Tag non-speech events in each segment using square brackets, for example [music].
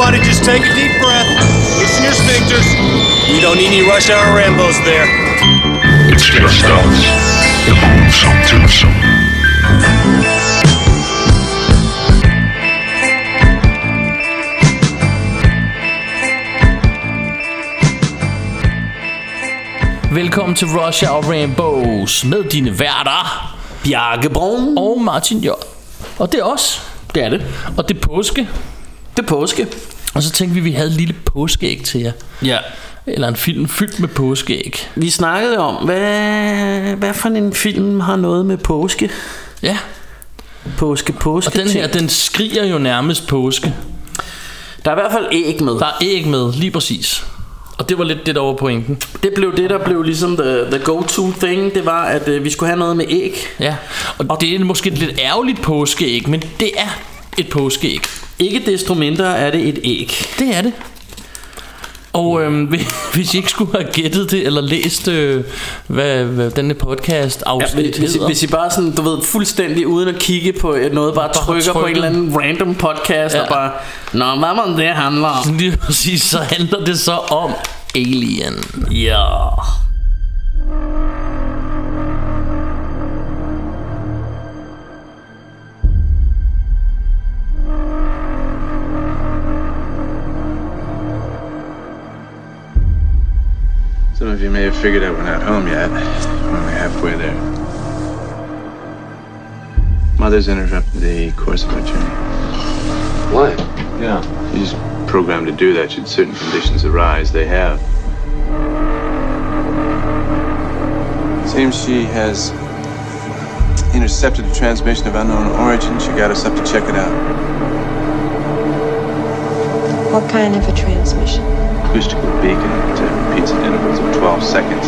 Everybody just take a deep breath. Loosen your sphincters. We don't need any rush hour Rambos there. It's just us, the Boomsome Twosome. Velkommen til Rush Hour Rainbows med dine værter Bjarke Brun. og Martin J. Og det er os. Det er det. Og det er påske. Det er påske. Og så tænkte vi, at vi havde et lille påskeæg til jer. Ja. Eller en film fyldt med påskeæg. Vi snakkede om, hvad, hvad for en film har noget med påske? Ja, Påske, påske. og den her, den skriger jo nærmest påske. Der er i hvert fald æg med. Der er æg med, lige præcis. Og det var lidt det, der var pointen. Det blev det, der blev ligesom the, the go-to thing. Det var, at øh, vi skulle have noget med æg. Ja, og det er måske et lidt ærgerligt påskeæg, men det er et påskeæg. Ikke desto mindre er det et æg. Det er det. Og øhm, [laughs] hvis I ikke skulle have gættet det, eller læst, øh, hvad, hvad denne podcast Ja, afsnit hvis, hvis, hedder. hvis I bare sådan, du ved, fuldstændig uden at kigge på noget, bare, Bare trykker på en eller anden random podcast Ja. og bare, Nå, hvad må det handler om? Lige præcis, så handler det så om Alien. Ja. Some of you may have figured out we're not home yet. We're only halfway there. Mother's interrupted the course of our journey. What? Yeah. She's programmed to do that should certain conditions arise. They have. Seems she has intercepted a transmission of unknown origin. She got us up to check it out. What kind of a transmission? Acoustical beacon that repeats at intervals of 12 seconds.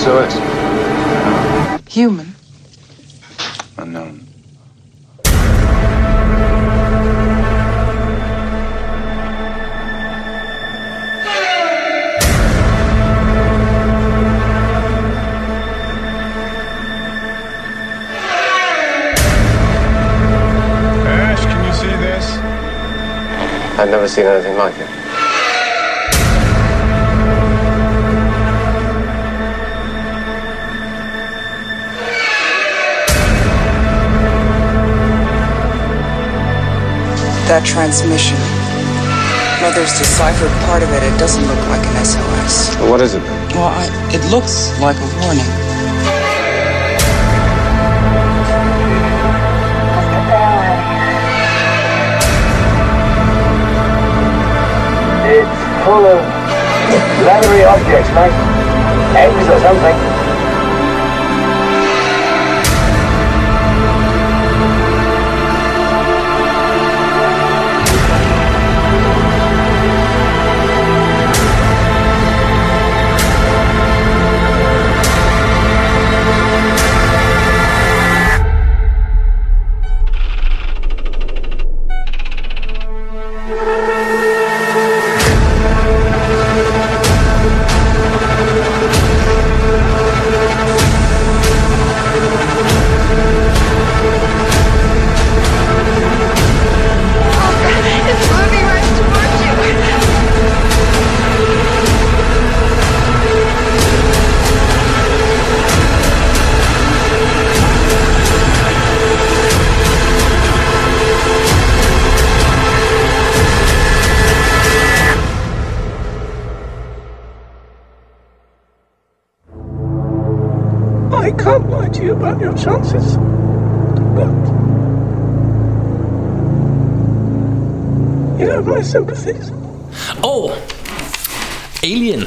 SOS. Human. Unknown. Can you see this? I've never seen anything like it. That transmission. Mother's deciphered part of it. It doesn't look like an SOS. What is it? Well, I, it looks like a warning. It's full of leathery objects, mate. Eggs or something. Your chances. But. You have my sympathies. Og Alien.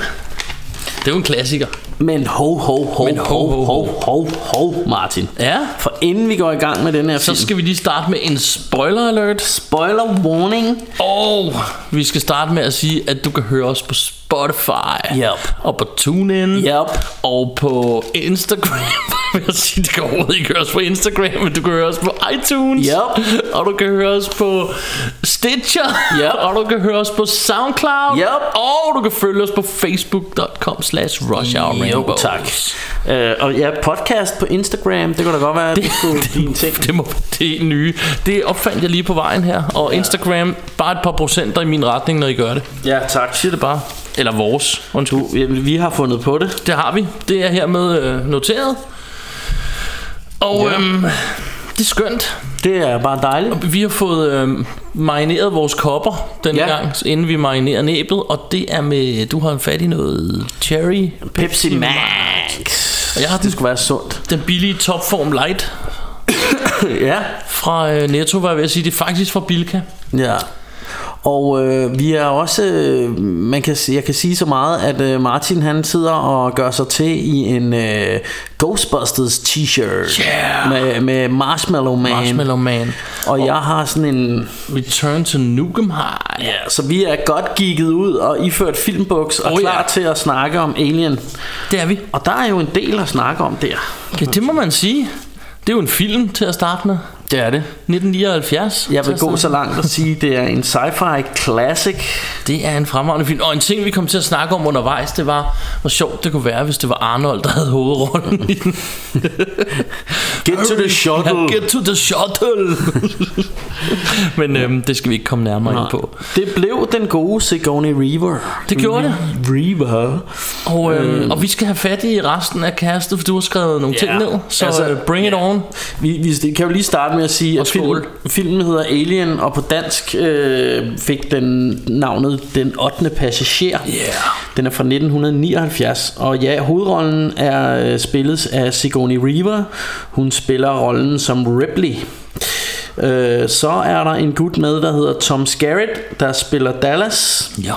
Det er jo en klassiker. Men hov, hov, hov, Men hov, hov, hov, hov, hov, Martin. Ja, For inden vi går i gang med den her så film, skal vi lige starte med en spoiler alert. spoiler warning. Og vi skal starte med at sige, at du kan høre os på Spotify. Yep. Og på TuneIn. Yep. Og på Instagram. Jeg sige, det kan overhovedet ikke høres på Instagram, men du kan høre os på iTunes. Yep. Og du kan høre os på Stitcher. Yep. Og du kan høre os på Soundcloud. Yep. Og du kan følge os på facebook.com slash rush hour Jo, rainbows. tak. Øh, og ja, podcast på Instagram, det kunne da godt være, at det, det skulle blive en ting. [laughs] Det, må, det er nye. Det opfandt jeg lige på vejen her. Og Instagram, bare et par procenter i min retning, når I gør det. Ja, tak. Siger det bare. Eller vores. Undskyld. Vi, vi har fundet på det. Det har vi. Det er hermed øh, noteret. Og Ja. øhm, det er skønt. Det er bare dejligt. Vi har fået øhm, marineret vores kopper den Ja. gang, inden vi marinerer næbet. Og det er med, du har fat i noget cherry. Pepsi Max. Og jeg har Det den, skulle være sundt. den billige topform light [coughs] ja. fra øh, Netto, var jeg ved at sige. Det er faktisk fra Bilka. Ja. Og øh, vi er også, øh, man kan, jeg kan sige så meget, at øh, Martin han sidder og gør sig til i en øh, Ghostbusters t-shirt Yeah. med, med Marshmallow Man. Marshmallow Man. Og jeg har sådan en, Return to Nukem High. ja, så vi er godt gigget ud og iført filmbuks og Oh, ja. klar til at snakke om Alien. Det er vi. Og der er jo en del at snakke om der. Ja, det må man sige. Det er jo en film til at starte med. Det er det. 1979. Jeg vil gå så langt og sige, at det er en sci-fi classic. Det er en fremragende film. Og en ting, vi kom til at snakke om undervejs, det var, hvor sjovt det kunne være, hvis det var Arnold, der havde hovedrollen i den. Get to the shuttle. Ja, get to the shuttle. Men øhm, det skal vi ikke komme nærmere ind på. Det blev den gode Sigourney Weaver. Det gjorde det. Weaver. Og, øhm, og vi skal have fat i resten af kastet, for du har skrevet nogle ting Ja, ned. Så altså, altså, bring it on. Vi, vi kan jo lige starte med at sige, at film, filmen hedder Alien, og på dansk øh, fik den navnet Den 8. Passager. Yeah. Den er fra 1979, og ja, hovedrollen er øh, spillet af Sigourney Weaver. Hun spiller rollen som Ripley. Øh, så er der en gut med, der hedder Tom Skerritt, der spiller Dallas. Ja.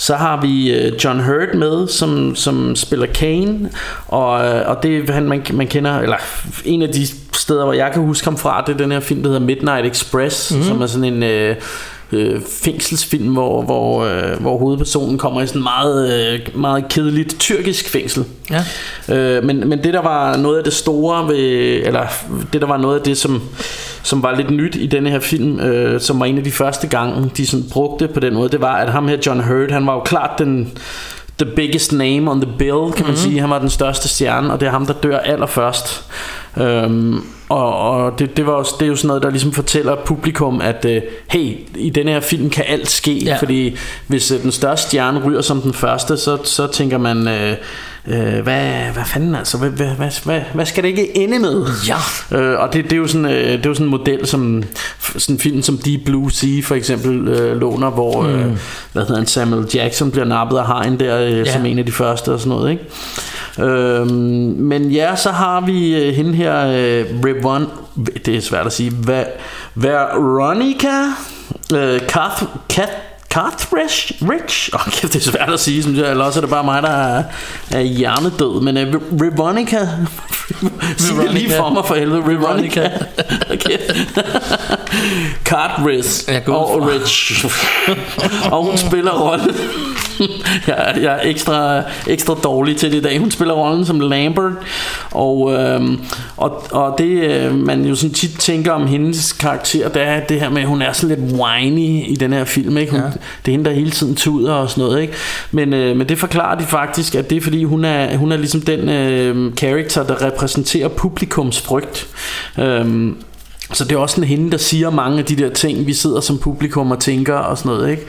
Så har vi øh, John Hurt med, som, som spiller Kane, og, øh, og det er han, man, man kender, eller en af de steder, hvor jeg kan huske ham fra, det er den her film, der hedder Midnight Express, mm. som er sådan en øh, øh, fængselsfilm, hvor, hvor, øh, hvor hovedpersonen kommer i sådan meget, øh, meget kedeligt tyrkisk fængsel. Ja. Øh, men, men det der var noget af det store ved, eller det der var noget af det som som var lidt nyt i denne her film, øh, som var en af de første gange de sådan brugte på den måde, det var at ham her John Hurt, han var jo klart den the biggest name on the bill, kan man mm-hmm. sige. Han var den største stjerne, og det er ham der dør allerførst. Øhm, og og det, det, var også, det er jo sådan noget Der ligesom fortæller publikum At øh, hey, i denne her film kan alt ske Ja. Fordi hvis øh, den største stjerne ryger som den første Så, så tænker man øh, øh, hvad, hvad fanden altså hvad, hvad, hvad, hvad, hvad skal det ikke ende med Ja. øh, Og det, det, er jo sådan, øh, det er jo sådan en model Som sådan en film som Deep Blue Sea For eksempel øh, låner Hvor øh, hvad hedder han, Samuel Jackson bliver nappet af hajen der øh, Ja. Som en af de første og sådan noget ikke? Øhm, men ja, så har vi øh, hende her, øh, Revon, det er svært at sige, Va, Veronica øh, Cath, Carthridge Rich? Åh, oh, kæft, det er svært at sige, synes jeg. Eller også er det bare mig, der er, er hjernedød. Men øh, Veronica Sig det lige for mig for helvede. Veronica [laughs] okay. Og. Rich. Og hun spiller rollen [laughs] [laughs] jeg, jeg er ekstra, ekstra dårlig til det i dag Hun spiller rollen som Lambert Og, øhm, og, og det øh, man jo sådan tit tænker om hendes karakter Det er det her med at hun er sådan lidt whiny i den her film ikke? Hun, Ja. Det er hende der hele tiden tuder og sådan noget ikke? Men, øh, men det forklarer de faktisk At det er fordi hun er, hun er ligesom den øh, karakter Der repræsenterer publikums frygt øhm, så det er også sådan hende, der siger mange af de der ting, vi sidder som publikum og tænker og sådan noget, ikke?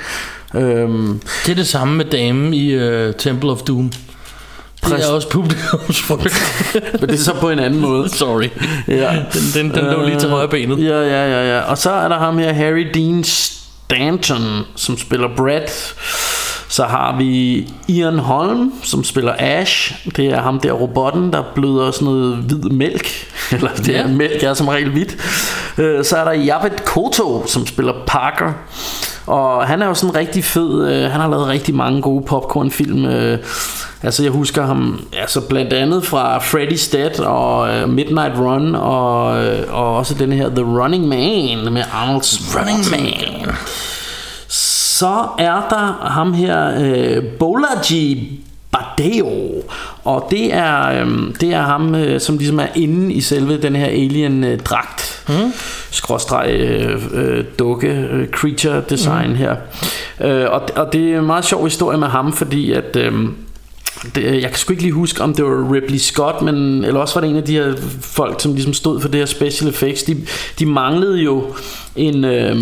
Øhm, Det er det samme med damen i uh, Temple of Doom. Det Præcis. er også publikumsfrygt. [laughs] men det er så på en anden måde. Sorry. Ja. Den, den, den lå lige til højre benet. Ja, ja, ja, ja. Og så er der ham her, Harry Dean Stanton, som spiller Brad. Så har vi Ian Holm, som spiller Ash. Det er ham der robotten, der bløder sådan noget hvid mælk. [laughs] Eller det er Ja. mælk, er som regel hvidt. Øh, Så er der Javed Koto, som spiller Parker. Og han er jo sådan rigtig fed. øh, Han har lavet rigtig mange gode popcornfilm. øh, Altså jeg husker ham altså blandt andet fra Freddy's Dead og øh, Midnight Run og, øh, og også den her The Running Man med Arnold Running Man. Så er der ham her øh, Bolaji Bardeo. Og det er, øhm, det er ham, øh, som ligesom er inde i selve den her alien-dragt. Mm. Skråstreg øh, øh, dukke øh, creature design mm. her. Øh, og, og det er en meget sjov historie med ham, fordi at... Øh, det, jeg kan sgu ikke lige huske, om det var Ripley Scott, men, eller også var det en af de her folk, som ligesom stod for det her special effects. De, de manglede jo en, øh,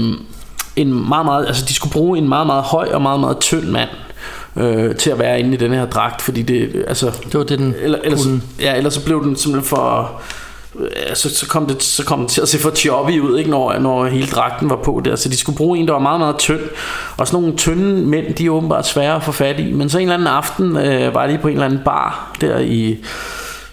en meget, meget, altså de skulle bruge en meget, meget høj og meget, meget tynd mand øh, til at være inde i den her dragt, fordi det, altså... Det var det, den eller, ellers, kunne. ja, ellers så blev den simpelthen for... Ja, så, så, kom det, så kom det til at se for choppy ud, ikke, når, når hele dragten var på der. Så de skulle bruge en, der var meget, meget tynd. Og sådan nogle tynde mænd, de er åbenbart svære at få fat i. Men så en eller anden aften øh, var de på en eller anden bar der i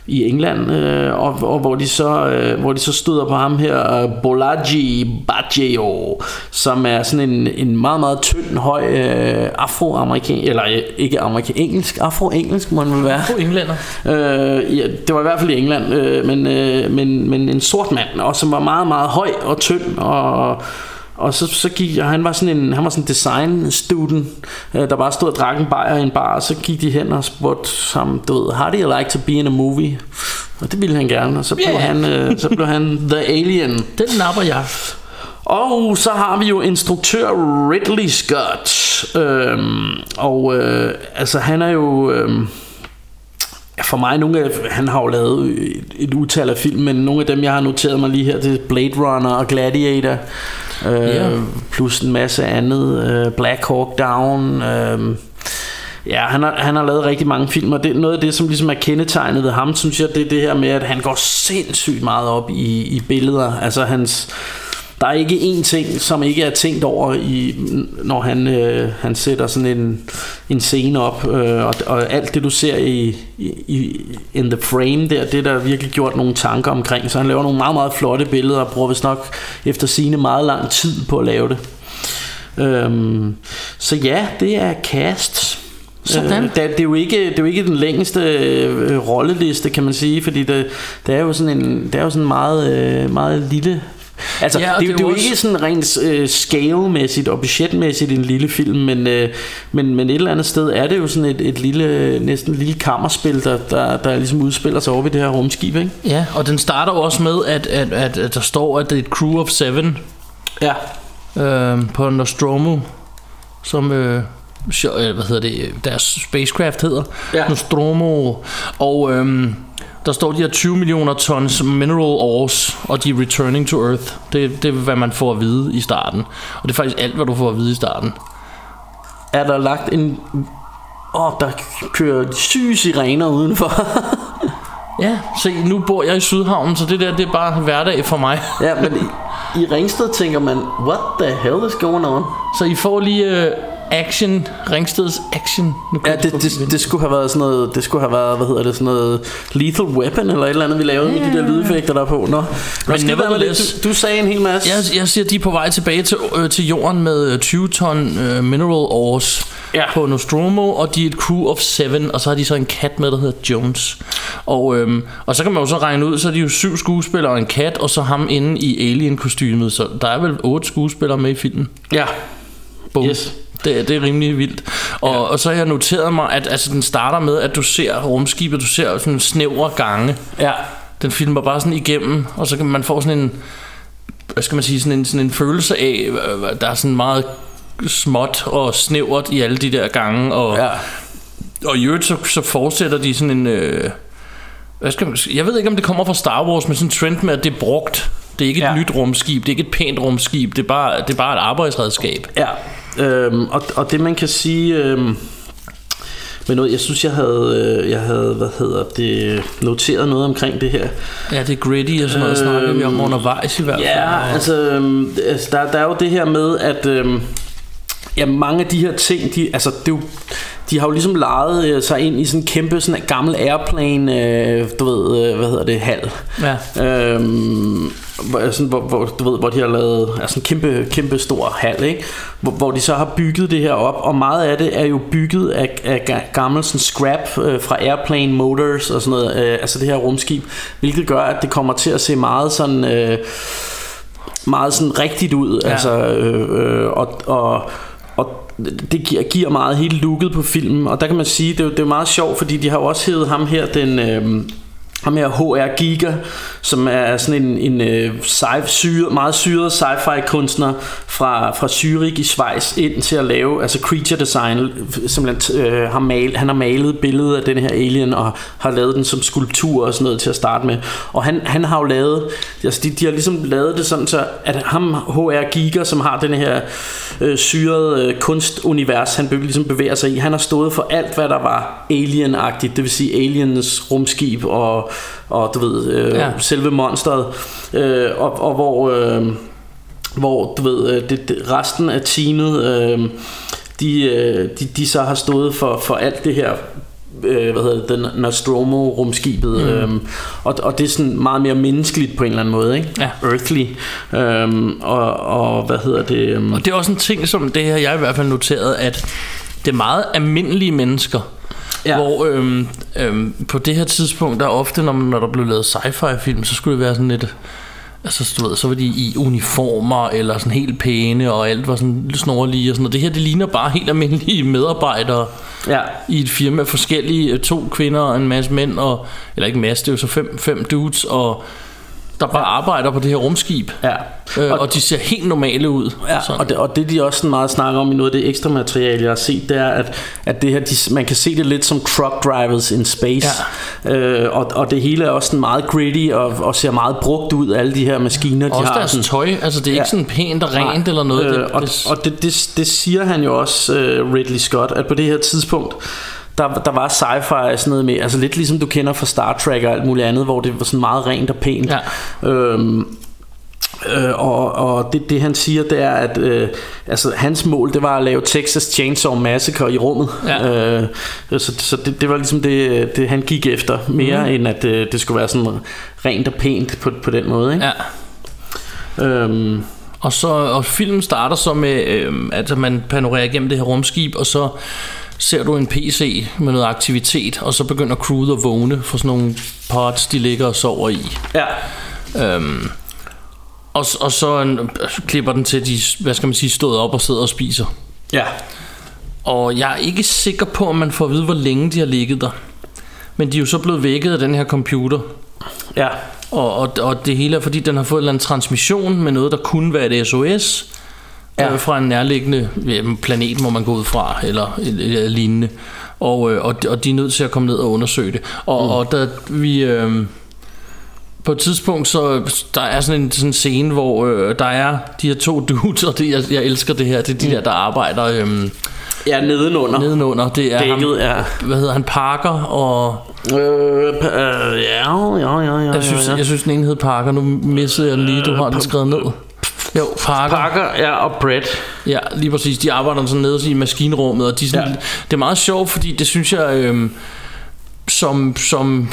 i England, øh, og, og hvor de så øh, hvor de så støder på ham her øh, Bolaji Baggio, som er sådan en, en meget meget tynd høj øh, afroamerikan eller øh, ikke amerikan engelsk afroengelsk må man vel være. På englænder. Øh, ja, det var i hvert fald i England, øh, men, øh, men, men en sort mand, og som var meget meget høj og tynd og og så, så gik han var sådan en han var sådan en design student. Øh, der bare stod og drak en bajer i en bar og så gik de hen og spurgte ham du ved how do you like to be in a movie? Og det ville han gerne og så blev Ja. han øh, så blev han [laughs] the alien. Den napper jeg. og så har vi jo instruktør Ridley Scott. Øhm, og øh, altså han er jo øhm, for mig nogle af, han har jo lavet et, et utal af film, men nogle af dem jeg har noteret mig lige her, det er Blade Runner og Gladiator, øh, plus en masse andet, øh, Black Hawk Down, øh, Ja, han har, han har lavet rigtig mange film, og det, noget af det, som ligesom er kendetegnet ved ham, synes jeg, det er det her med, at han går sindssygt meget op i, i billeder. Altså hans, der er ikke én ting, som ikke er tænkt over, i, når han, øh, han sætter sådan en, en scene op. Øh, og, og alt det, du ser i, i, in the frame der, det er der virkelig gjort nogle tanker omkring. Så han laver nogle meget, meget flotte billeder, og bruger vist nok efter sine meget lang tid på at lave det. Øhm, så ja, det er cast. Sådan. Øh, det, er- det, er jo ikke, det er jo ikke den længste øh, rolleliste, kan man sige, fordi det, det er jo sådan en, det er jo sådan meget, øh, meget lille Altså, Ja, det, det er det, er jo også- ikke sådan rent øh, scale-mæssigt og budgetmæssigt en lille film, men, øh, men, men et eller andet sted er det jo sådan et, et lille, næsten et lille kammerspil, der, der, der ligesom udspiller sig over ved det her rumskib, ikke? Ja, og den starter jo også med, at, at, at, at der står, at det er et crew of seven Ja. øh, på Nostromo, som... Øh, øh, hvad hedder det, deres spacecraft hedder Ja. Nostromo og øhm, der står de her 20 millioner tons mineral ores og de er returning to earth det, det er hvad man får at vide i starten og det er faktisk alt hvad du får at vide i starten Er der lagt en... Åh, oh, der kører syge sirener udenfor. [laughs] ja se nu bor jeg i Sydhavnen så det der det er bare hverdag for mig [laughs] ja, men i, i Ringsted tænker man, what the hell is going on? så I får lige øh, action Ringsteds action nu Ja, det, det, det skulle have været sådan noget, det skulle have været, hvad hedder det, sådan noget Lethal Weapon eller et eller andet, vi lavede med de der lydeffekter der er på. Nå, det? nevertheless- du, du sagde en hel masse. Jeg, jeg siger, de er på vej tilbage til, øh, til jorden med øh, 20 ton øh, mineral ores Ja. på Nostromo, og de er et crew of seven, og så har de så en kat med, der hedder Jones. Og, øhm, og så kan man jo så regne ud, så er de jo syv skuespillere og en kat, og så ham inde i alien-kostymet, så der er vel otte skuespillere med i filmen. ja. Boom. Yes. Det, er- det er rimelig vildt. Og, ja. og så har jeg noteret mig, at altså, den starter med, at du ser rumskibet, du ser sådan snævre gange. Ja. Den filmer bare sådan igennem, og så kan man få sådan en, hvad skal man sige, sådan en, sådan en følelse af, der er sådan meget småt og snævert i alle de der gange, og, Ja. og i øvrigt så, så fortsætter de sådan en, øh, hvad skal man sige, jeg ved ikke om det kommer fra Star Wars, men sådan en trend med, at det er brugt. Det er ikke et ja. nyt rumskib, det er ikke et pænt rumskib, det er bare, det er bare et arbejdsredskab. Ja, øhm, og, og det man kan sige... Øhm, men noget, jeg synes, jeg havde, øh, jeg havde, hvad hedder det, noteret noget omkring det her. Ja, det er gritty og sådan noget, øhm, snakker vi om undervejs i hvert fald. Ja, altså, øhm, altså der, der er jo det her med, at øhm, ja, mange af de her ting, de, altså, det er jo, de har jo ligesom lejet øh, sig ind i sådan en kæmpe sådan en gammel airplane, øh, du ved, øh, hvad hedder det, hal. Ja. Øhm, hvor, sådan, hvor, hvor, du ved, hvor de har lavet altså en kæmpe, kæmpe stor hal, ikke? Hvor, hvor de så har bygget det her op, og meget af det er jo bygget af, af ga- gammel sådan scrap øh, fra Airplane Motors og sådan noget, øh, altså det her rumskib, hvilket gør, at det kommer til at se meget sådan... Øh, meget sådan rigtigt ud, ja. altså, øh, øh, og, og det giver, giver meget hele looket på filmen, og der kan man sige, det er jo, det er jo meget sjovt, fordi de har jo også hævet ham her, den... Øh, ham her HR Giga, som er sådan en, en øh, sci- syre, meget syret sci-fi kunstner fra, fra Zürich i Schweiz ind til at lave altså creature design. Simpelthen, øh, har mal, han har malet billedet af den her alien og har lavet den som skulptur og sådan noget til at starte med. Og han, han har jo lavet, altså de, de har ligesom lavet det sådan så, at ham HR Giga, som har den her øh, syrede øh, kunstunivers, han be, ligesom bevæger sig i, han har stået for alt, hvad der var alien-agtigt, det vil sige aliens rumskib og og du ved, øh, ja. selve monsteret, øh, og, og hvor, øh, hvor du ved, øh, det, det, resten af teamet, øh, de, øh, de, de så har stået for, for alt det her øh, hvad hedder det, den Nostromo rumskibet mm. øhm, og, og det er sådan meget mere menneskeligt på en eller anden måde ikke? Ja. earthly øhm, og, og hvad hedder det øhm, Og det er også en ting som det her jeg i hvert fald noteret at det er meget almindelige mennesker Ja. Hvor øhm, øhm, på det her tidspunkt, der ofte, når, man, når der blev lavet sci-fi film, så skulle det være sådan lidt... Altså, du ved, så var de i uniformer, eller sådan helt pæne, og alt var sådan snorlige og sådan noget. Det her, det ligner bare helt almindelige medarbejdere ja. i et firma. Forskellige, to kvinder og en masse mænd, og, eller ikke en masse, det er jo så fem, fem dudes, og der bare arbejder på det her rumskib. Ja. Øh, og, og de ser helt normale ud. Ja, og det, og det de også sådan meget snakker om i noget af det ekstra materiale, jeg har set, det er, at, at det her, de, man kan se det lidt som truck drivers in space. Ja. Øh, og, og det hele er også sådan meget gritty og, og ser meget brugt ud, alle de her maskiner, de også har. deres sådan, tøj, altså det er ja. ikke sådan pænt og rent Nej. eller noget. Øh, det, og det, og det, det, det siger han jo også, uh, Ridley Scott, at på det her tidspunkt, der, der var sci-fi sådan noget med, altså lidt ligesom du kender fra Star Trek og alt muligt andet, hvor det var sådan meget rent og pænt. Ja. Øhm, Øh, og og det, det han siger det er at øh, altså hans mål det var at lave Texas Chainsaw Massacre i rummet ja. øh, så, så det, det var ligesom det, det han gik efter mere mm. end at øh, det skulle være sådan rent og pænt på, på den måde ikke? Ja. Øhm, og så og filmen starter så med øh, at man panorerer igennem det her rumskib og så ser du en PC med noget aktivitet, og så begynder crewet at vågne for sådan nogle pods, de ligger og sover i. Ja. Øhm, og, og så en, klipper den til, de, hvad skal man sige, stået op og sidder og spiser. Ja. Og jeg er ikke sikker på, om man får at vide, hvor længe de har ligget der. Men de er jo så blevet vækket af den her computer. Ja. Og, og, og det hele er, fordi den har fået en eller anden transmission med noget, der kunne være et SOS. Ja. Øh, fra en nærliggende ja, planet, må man gå ud fra, eller, eller lignende. Og, øh, og, og de er nødt til at komme ned og undersøge det. Og, mm. og da vi... Øh, på et tidspunkt, så der er sådan en, sådan en scene, hvor øh, der er de her to dudes, og det, jeg, jeg elsker det her, det er de mm. der, der arbejder... Øh, Ja, nedenunder. Nedenunder, det er Dækket, ham, ja. Hvad hedder han? Parker og... Øh, øh, ja, ja, ja, ja, jeg synes, ja, ja. jeg synes den ene hed Parker. Nu missede jeg den lige. Du har den skrevet ned. Jo, Parker. Parker, ja, og Brett. Ja, lige præcis. De arbejder sådan nede i maskinrummet, og de sådan, ja. det er meget sjovt, fordi det synes jeg... Øh, som, som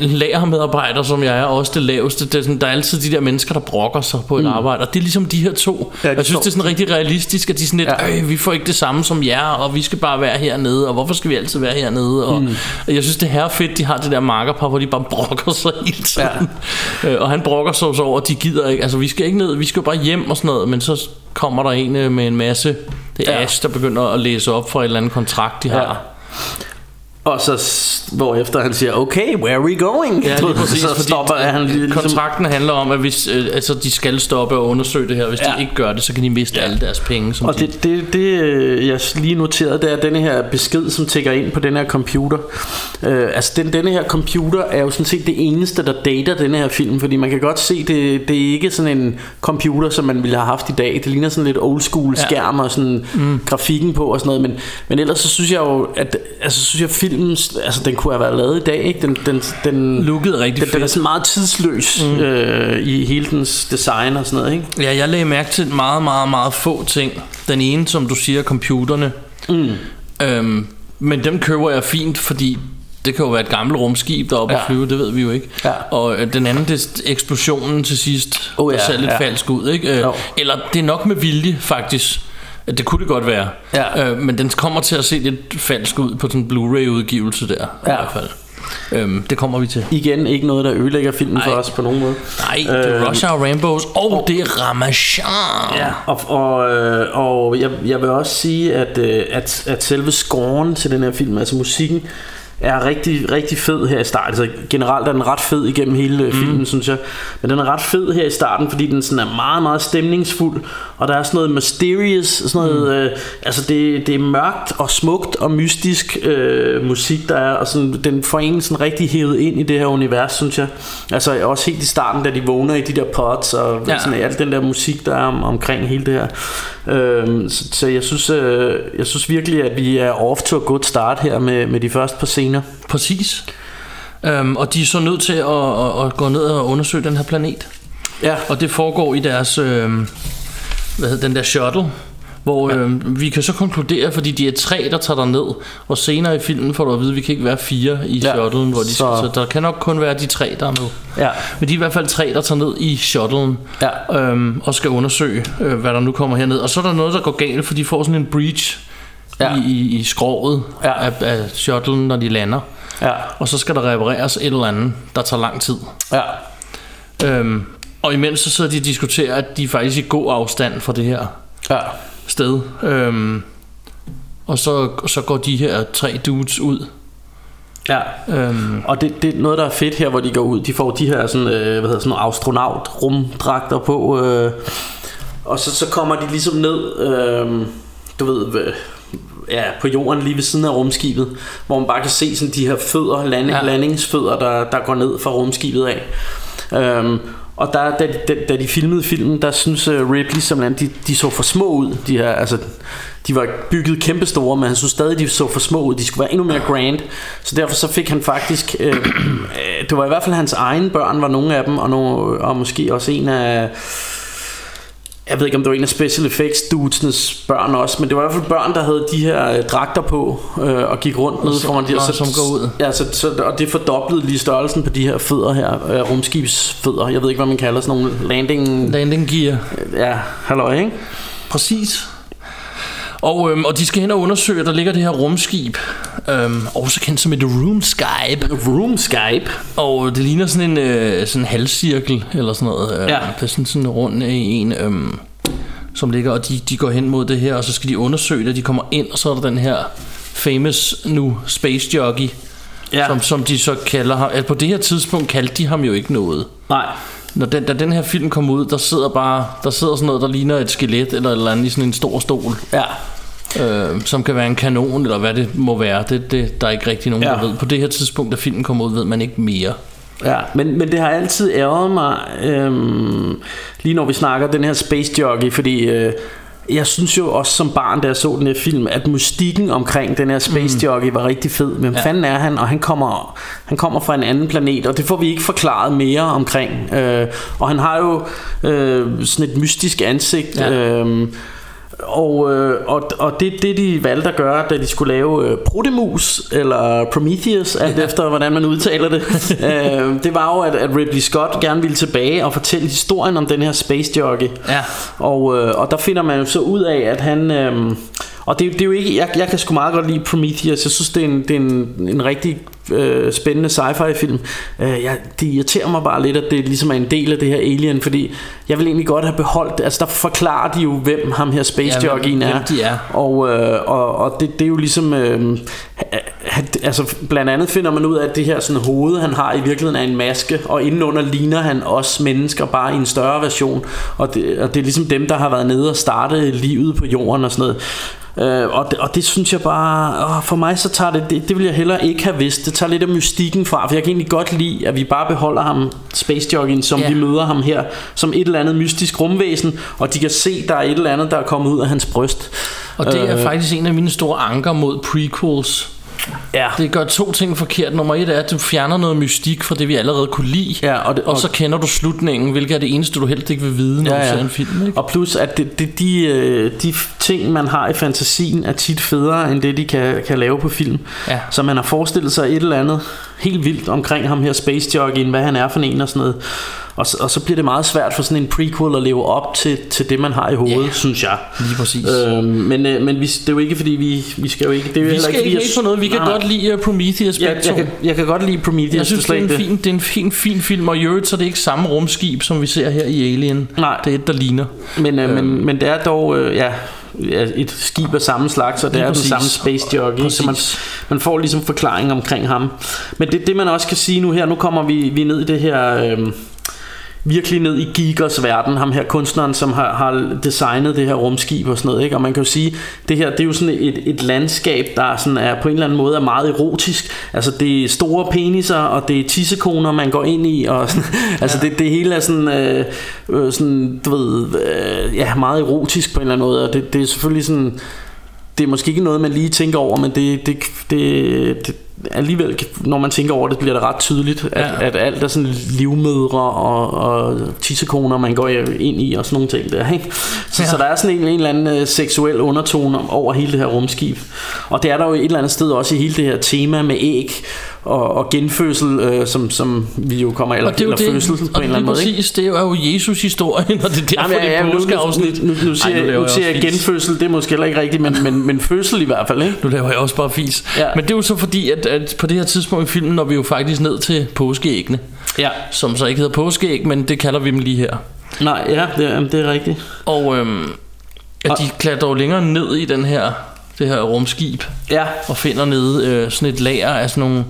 lagermedarbejder, som jeg er, også det laveste. Det er sådan, der er altid de der mennesker, der brokker sig på et mm. arbejde. Og det er ligesom de her to. Ja, jeg synes, det er sådan rigtig realistisk, at de er sådan lidt, ja. vi får ikke det samme som jer, og vi skal bare være hernede, og hvorfor skal vi altid være hernede? Og mm. jeg synes, det her er fedt, de har det der markerpar, hvor de bare brokker sig hele tiden. Ja. [laughs] og han brokker sig så over, at de gider ikke. Altså, vi skal ikke ned, vi skal bare hjem og sådan noget, men så kommer der en øh, med en masse, det er ja. Ash, der begynder at læse op for et eller andet kontrakt, de har. Ja. Og så hvor efter han siger, okay, where are we going? Ja, lige [laughs] præcis, så stopper fordi han lige, ligesom... Kontrakten handler om, at hvis, øh, altså, de skal stoppe og undersøge det her. Hvis ja. de ikke gør det, så kan de miste ja. alle deres penge. Som og de... det, det, det, øh, jeg lige noterede, det er denne her besked, som tækker ind på den her computer. Øh, altså, den, denne her computer er jo sådan set det eneste, der dater denne her film. Fordi man kan godt se, det, det er ikke sådan en computer, som man ville have haft i dag. Det ligner sådan lidt old school skærm ja. og sådan mm. grafikken på og sådan noget. Men, men ellers så synes jeg jo, at altså, synes jeg, filmen, altså den kunne have været lavet i dag, ikke? Den, den, den lookede rigtig den, den er sådan meget tidsløs mm. øh, i hele dens design og sådan noget, ikke? Ja, jeg lagde mærke til meget, meget, meget få ting. Den ene, som du siger, computerne. Mm. Øhm, men dem køber jeg fint, fordi det kan jo være et gammelt rumskib, der er oppe ja. og flyve, det ved vi jo ikke. Ja. Og øh, den anden, det er eksplosionen til sidst, oh, ja, der ser lidt ja. falsk ud. Ikke? Øh, eller det er nok med vilje, faktisk. Det kunne det godt være. Ja. Øh, men den kommer til at se lidt falsk ud på den Blu-ray udgivelse der. Ja. I hvert fald. Øhm, det kommer vi til. Igen ikke noget, der ødelægger filmen Nej. for os på nogen måde. Nej, det er Øhm, Rush Hour Rambos, og det er Ramachan. Ja, og, og, øh, og jeg, jeg vil også sige, at, øh, at, at selve scoren til den her film, altså musikken, er rigtig, rigtig fed her i starten. Altså generelt er den ret fed igennem hele mm. filmen, synes jeg. Men den er ret fed her i starten, fordi den sådan er meget, meget stemningsfuld. Og der er sådan noget mysterious, sådan noget, mm. øh, altså det, det er mørkt og smukt og mystisk øh, musik, der er. Og sådan, den får en sådan rigtig hævet ind i det her univers, synes jeg. Altså også helt i starten, da de vågner i de der pods, og Ja. sådan alt den der musik, der er om, omkring hele det her. Øhm, så, så jeg synes, øh, jeg synes virkelig, at vi er off to a good start her med, med de første par scener. Præcis. Øhm, og de er så nødt til at, at, at gå ned og undersøge den her planet. Ja. Og det foregår i deres, øh, hvad hedder den der shuttle, hvor ja. øh, vi kan så konkludere, fordi de er tre, der tager der ned, og senere i filmen får du at vide, at vi kan ikke være fire i Ja, shuttlen, hvor de så... så- Skal, så der kan nok kun være de tre, der er med. Ja. Men de er i hvert fald tre, der tager ned i shuttlen Ja. øhm, og skal undersøge, øh, hvad der nu kommer herned. Og så er der noget, der går galt, for de får sådan en breach Ja. i, i, i skroget Ja. af, af shuttlen, når de lander. Ja. Og så skal der repareres et eller andet, der tager lang tid. Ja. Øhm, og imens så sidder de og diskuterer, at de er faktisk i god afstand fra det her Ja. sted. Øhm, og så, så går de her tre dudes ud. Ja. Øhm, Og det, det er noget, der er fedt her, hvor de går ud. De får de her sådan, øh, hvad hedder, sådan nogle astronaut-rumdragter på. Øh, og så, så kommer de ligesom ned, øh, du ved, ja, på jorden lige ved siden af rumskibet, hvor man bare kan se sådan de her fødder, lande, Ja. landingsfødder, der, der går ned fra rumskibet af. Øhm, og der, da, da, da de filmede filmen, der synes øh, Ripley simpelthen, de, de så for små ud. De her, altså, de var bygget kæmpestore, men han synes stadig, de så for små ud. De skulle være endnu mere grand. Så derfor så fik han faktisk, øh, øh, det var i hvert fald hans egen børn, var nogle af dem, og, nogle, og måske også en af, jeg ved ikke om det var en af Special Effects dudesnes børn også, men det var i hvert fald børn, der havde de her øh, dragter på øh, og gik rundt nede foran de her, som går ud. Ja, så, så, og det fordoblede lige størrelsen på de her fødder her, øh, rumskibsfødder. Jeg ved ikke, hvad man kalder sådan nogle landing... landing gear. Ja, halløj, ikke? Præcis. Og, øhm, og de skal hen og undersøge, at der ligger det her rumskib, øhm, også kendt som et roomskype. Roomskype. Og det ligner sådan en øh, sådan en halvcirkel, eller sådan noget. Øh, Ja. Det er sådan, sådan en rund i en, øhm, som ligger, og de, de går hen mod det her, og så skal de undersøge det. De kommer ind, og så er der den her famous nu space jockey, Ja. som, som de så kalder ham. Altså på det her tidspunkt kaldte de ham jo ikke noget. Nej. Når den, da den her film kom ud, der sidder bare der sidder sådan noget, der ligner et skelet eller et eller andet i sådan en stor stol. Ja. Øh, som kan være en kanon, eller hvad det må være. Det, det, der er ikke rigtig nogen, ja. Der ved. På det her tidspunkt, da filmen kom ud, ved man ikke mere. Ja, men, men det har altid ærget mig, øhm, lige når vi snakker den her Space Jockey, fordi øh, jeg synes jo også som barn, da jeg så den her film, at mystikken omkring den her Space mm. Jockey var rigtig fed. Hvem ja. fanden er han? Og han kommer, han kommer fra en anden planet, og det får vi ikke forklaret mere omkring. Øh, og han har jo øh, sådan et mystisk ansigt. Ja. Øh, og, øh, og, og det, det de valgte at gøre Da de skulle lave øh, Protemus Eller Prometheus Alt ja. efter hvordan man udtaler det [laughs] øh, Det var jo at, at Ridley Scott gerne ville tilbage Og fortælle historien om den her Space Jockey Ja. og, øh, og der finder man jo så ud af At han øh, Og det, det er jo ikke jeg, jeg kan sgu meget godt lide Prometheus Jeg synes det er en, det er en, en rigtig øh, Spændende sci-fi film øh, jeg, Det irriterer mig bare lidt At det ligesom er en del af det her Alien Fordi jeg vil egentlig godt have beholdt Altså der forklarer de jo hvem ham her Space Ja, Jockeyen er. de er. og, øh, og, og det, det er jo ligesom øh, altså blandt andet finder man ud af at det her sådan hoved han har i virkeligheden er en maske og indenunder ligner han os mennesker bare i en større version. Og det, og det er ligesom dem der har været nede og starte livet på jorden og sådan noget Øh, og, det, og det synes jeg bare åh, For mig så tager det, det Det vil jeg heller ikke have vidst Det tager lidt af mystikken fra For jeg kan egentlig godt lide At vi bare beholder ham Space Jockey'en Som Ja. vi møder ham her Som et eller andet mystisk rumvæsen Og de kan se der er et eller andet Der er kommet ud af hans bryst Og det er Øh, faktisk en af mine store anker mod prequels. Ja. Det gør to ting forkert. Nummer et er, at du fjerner noget mystik fra det, vi allerede kunne lide. Ja, og, det, Og så kender du slutningen, hvilket er det eneste, du helst ikke vil vide, når Ja, du ja. ser en film. Ikke? Og plus at det, det, de, øh, de ting man har i fantasien Er tit federe end det de kan, kan lave på film Ja. Så man har forestillet sig et eller andet Helt vildt omkring ham her Space Jockeyen Hvad han er for en og sådan noget og, så- og så bliver det meget svært for sådan en prequel at leve op til, til det man har i hovedet, Ja. synes jeg. Lige præcis. Øhm, men øh, men vi, det er jo ikke fordi vi, vi skal jo ikke det er jo Vi skal ikke hate på noget. Vi kan Nej, nej. godt lide uh, Prometheus jeg, jeg, kan, jeg kan godt lide Prometheus Jeg synes, det er en ikke fin, det er en fin, fin film, og i øvrigt så er det ikke samme rumskib, som vi ser her i Alien. Nej. Det er et, der ligner. Men, øh, men, men det er dog øh, ja, et skib af samme slags, og det er den samme space jockey, så man, man får ligesom forklaring omkring ham. Men det, det man også kan sige nu her, nu kommer vi, vi ned i det her... Øh, virkelig ned i Gigers verden, ham her kunstneren, som har, har designet det her rumskib og sådan noget, ikke? og man kan jo sige, det her, det er jo sådan et, et landskab, der sådan er på en eller anden måde er meget erotisk, altså det er store peniser, og det er tissekoner, man går ind i, og [laughs] sådan, altså det, det hele er sådan, øh, øh, sådan du ved, øh, ja, meget erotisk på en eller anden måde, og det, det er selvfølgelig sådan, det er måske ikke noget, man lige tænker over, men det, det, det, det alligevel, når man tænker over det, bliver det ret tydeligt, at, Ja. ja. at alt er sådan livmødre og, og tissekoner, man går ind i og sådan nogle ting der. Ikke? Så, Ja. ja. så der er sådan en, en eller anden øh, seksuel undertone over hele det her rumskib. Og det er der jo et eller andet sted også i hele det her tema med æg og, og genfødsel, øh, som, som vi jo kommer, eller, Og det er jo eller det, fødsel på en eller anden måde. Ikke? præcis, det er jo Jesus historien, og det er derfor, Jamen, det ja, er ja, nu, påskeafsnit. nu, nu, nu, siger, Ej, nu siger jeg også fis. genfødsel, det er måske heller ikke rigtigt, men, men, men fødsel i hvert fald, ikke? Nu laver jeg også bare fis. Ja. Men det er jo så fordi, at, at på det her tidspunkt i filmen når vi jo faktisk ned til påskeæggene. Ja. Som så ikke hedder påskeæg, men det kalder vi dem lige her. Nej, ja, det, er- det er rigtigt. Og øhm, at de klatrer jo længere ned i den her, det her rumskib. Ja. Og finder nede øh, sådan et lager af sådan nogle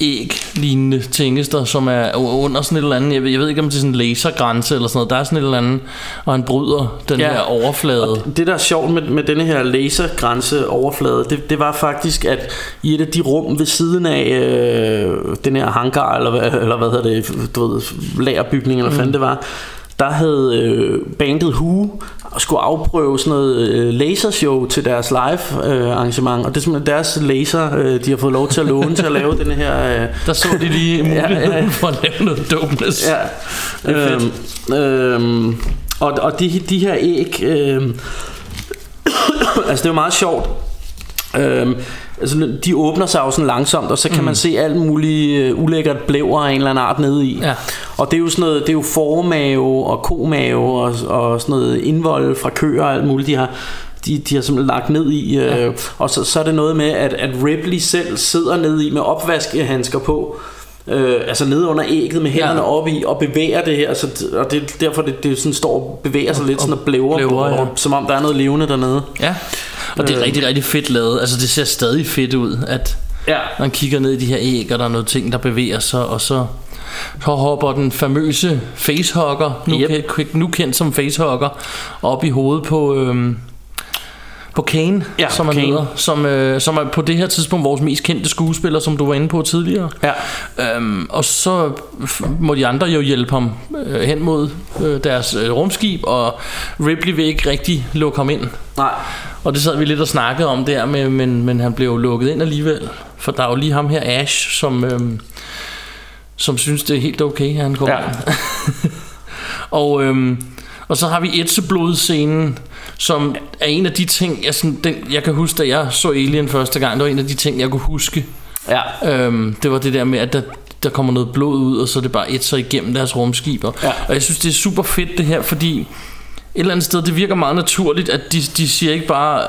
æg-lignende tingester, som er under sådan et eller andet, jeg ved, jeg ved ikke om det er sådan en lasergrænse eller sådan noget, der er sådan et eller andet, og han bryder den Ja. her overflade. Og det der er sjovt med, med denne her lasergrænse overflade, det, det var faktisk, at i et af de rum ved siden af øh, den her hangar, eller, hvad- eller hvad hedder det, du ved, lagerbygning, eller hvad fanden det var, der havde øh, bandet Who skulle afprøve sådan noget øh, lasershow til deres live øh, arrangement, og det er simpelthen deres laser, øh, de har fået lov til at låne til at lave den her... Øh, Der så de lige [laughs] muligheden for at lave noget dopeness. Ja, øhm, øhm, og, og de, de her æg, øhm, [coughs] altså det er jo meget sjovt. Øhm, altså, de åbner sig jo sådan langsomt, og så kan mm. man se alt muligt uh, ulækkert blæver af en eller anden art nede i. Ja. Og det er jo sådan noget, det er jo formave og komave og, og sådan noget indvold fra køer og alt muligt, de har de, de har simpelthen lagt ned i øh, og så, så er det noget med at, at Ripley selv sidder ned i med opvaskehandsker på øh, altså nede under ægget med hænderne Ja. ja. op i og bevæger det her så, og det er derfor det, det sådan står og bevæger sig lidt sådan og blæver, blæver, ja. og, som om der er noget levende dernede Ja, og det er Øh. rigtig, rigtig fedt lavet. Altså det ser stadig fedt ud, at Ja. man kigger ned i de her æg, og der er noget ting, der bevæger sig, og så, så hopper den famøse facehugger, nu, Yep. kendt, nu kendt som facehugger, op i hovedet på... Øhm, på Kane, Ja, som han Kane. hedder, som, øh, som er på det her tidspunkt vores mest kendte skuespiller, som du var inde på tidligere. Ja. Øhm, og så må de andre jo hjælpe ham øh, hen mod øh, deres øh, rumskib, og Ripley vil ikke rigtig lukke ham ind. Nej. Og det sad vi lidt og snakkede om der, med, men, men han blev jo lukket ind alligevel. For der er jo lige ham her, Ash, som, øhm, som synes, det er helt okay, at han kommer Ja. [laughs] og, øhm, og så har vi Etzeblod-scenen, som er en af de ting, jeg, sådan, den, jeg kan huske, da jeg så Alien første gang, det var en af de ting, jeg kunne huske. Ja. Øhm, det var det der med, at der, der kommer noget blod ud, og så er det bare et så igennem deres rumskib. Og, Ja. og jeg synes, det er super fedt det her, fordi et eller andet sted, det virker meget naturligt, at de, de siger ikke bare...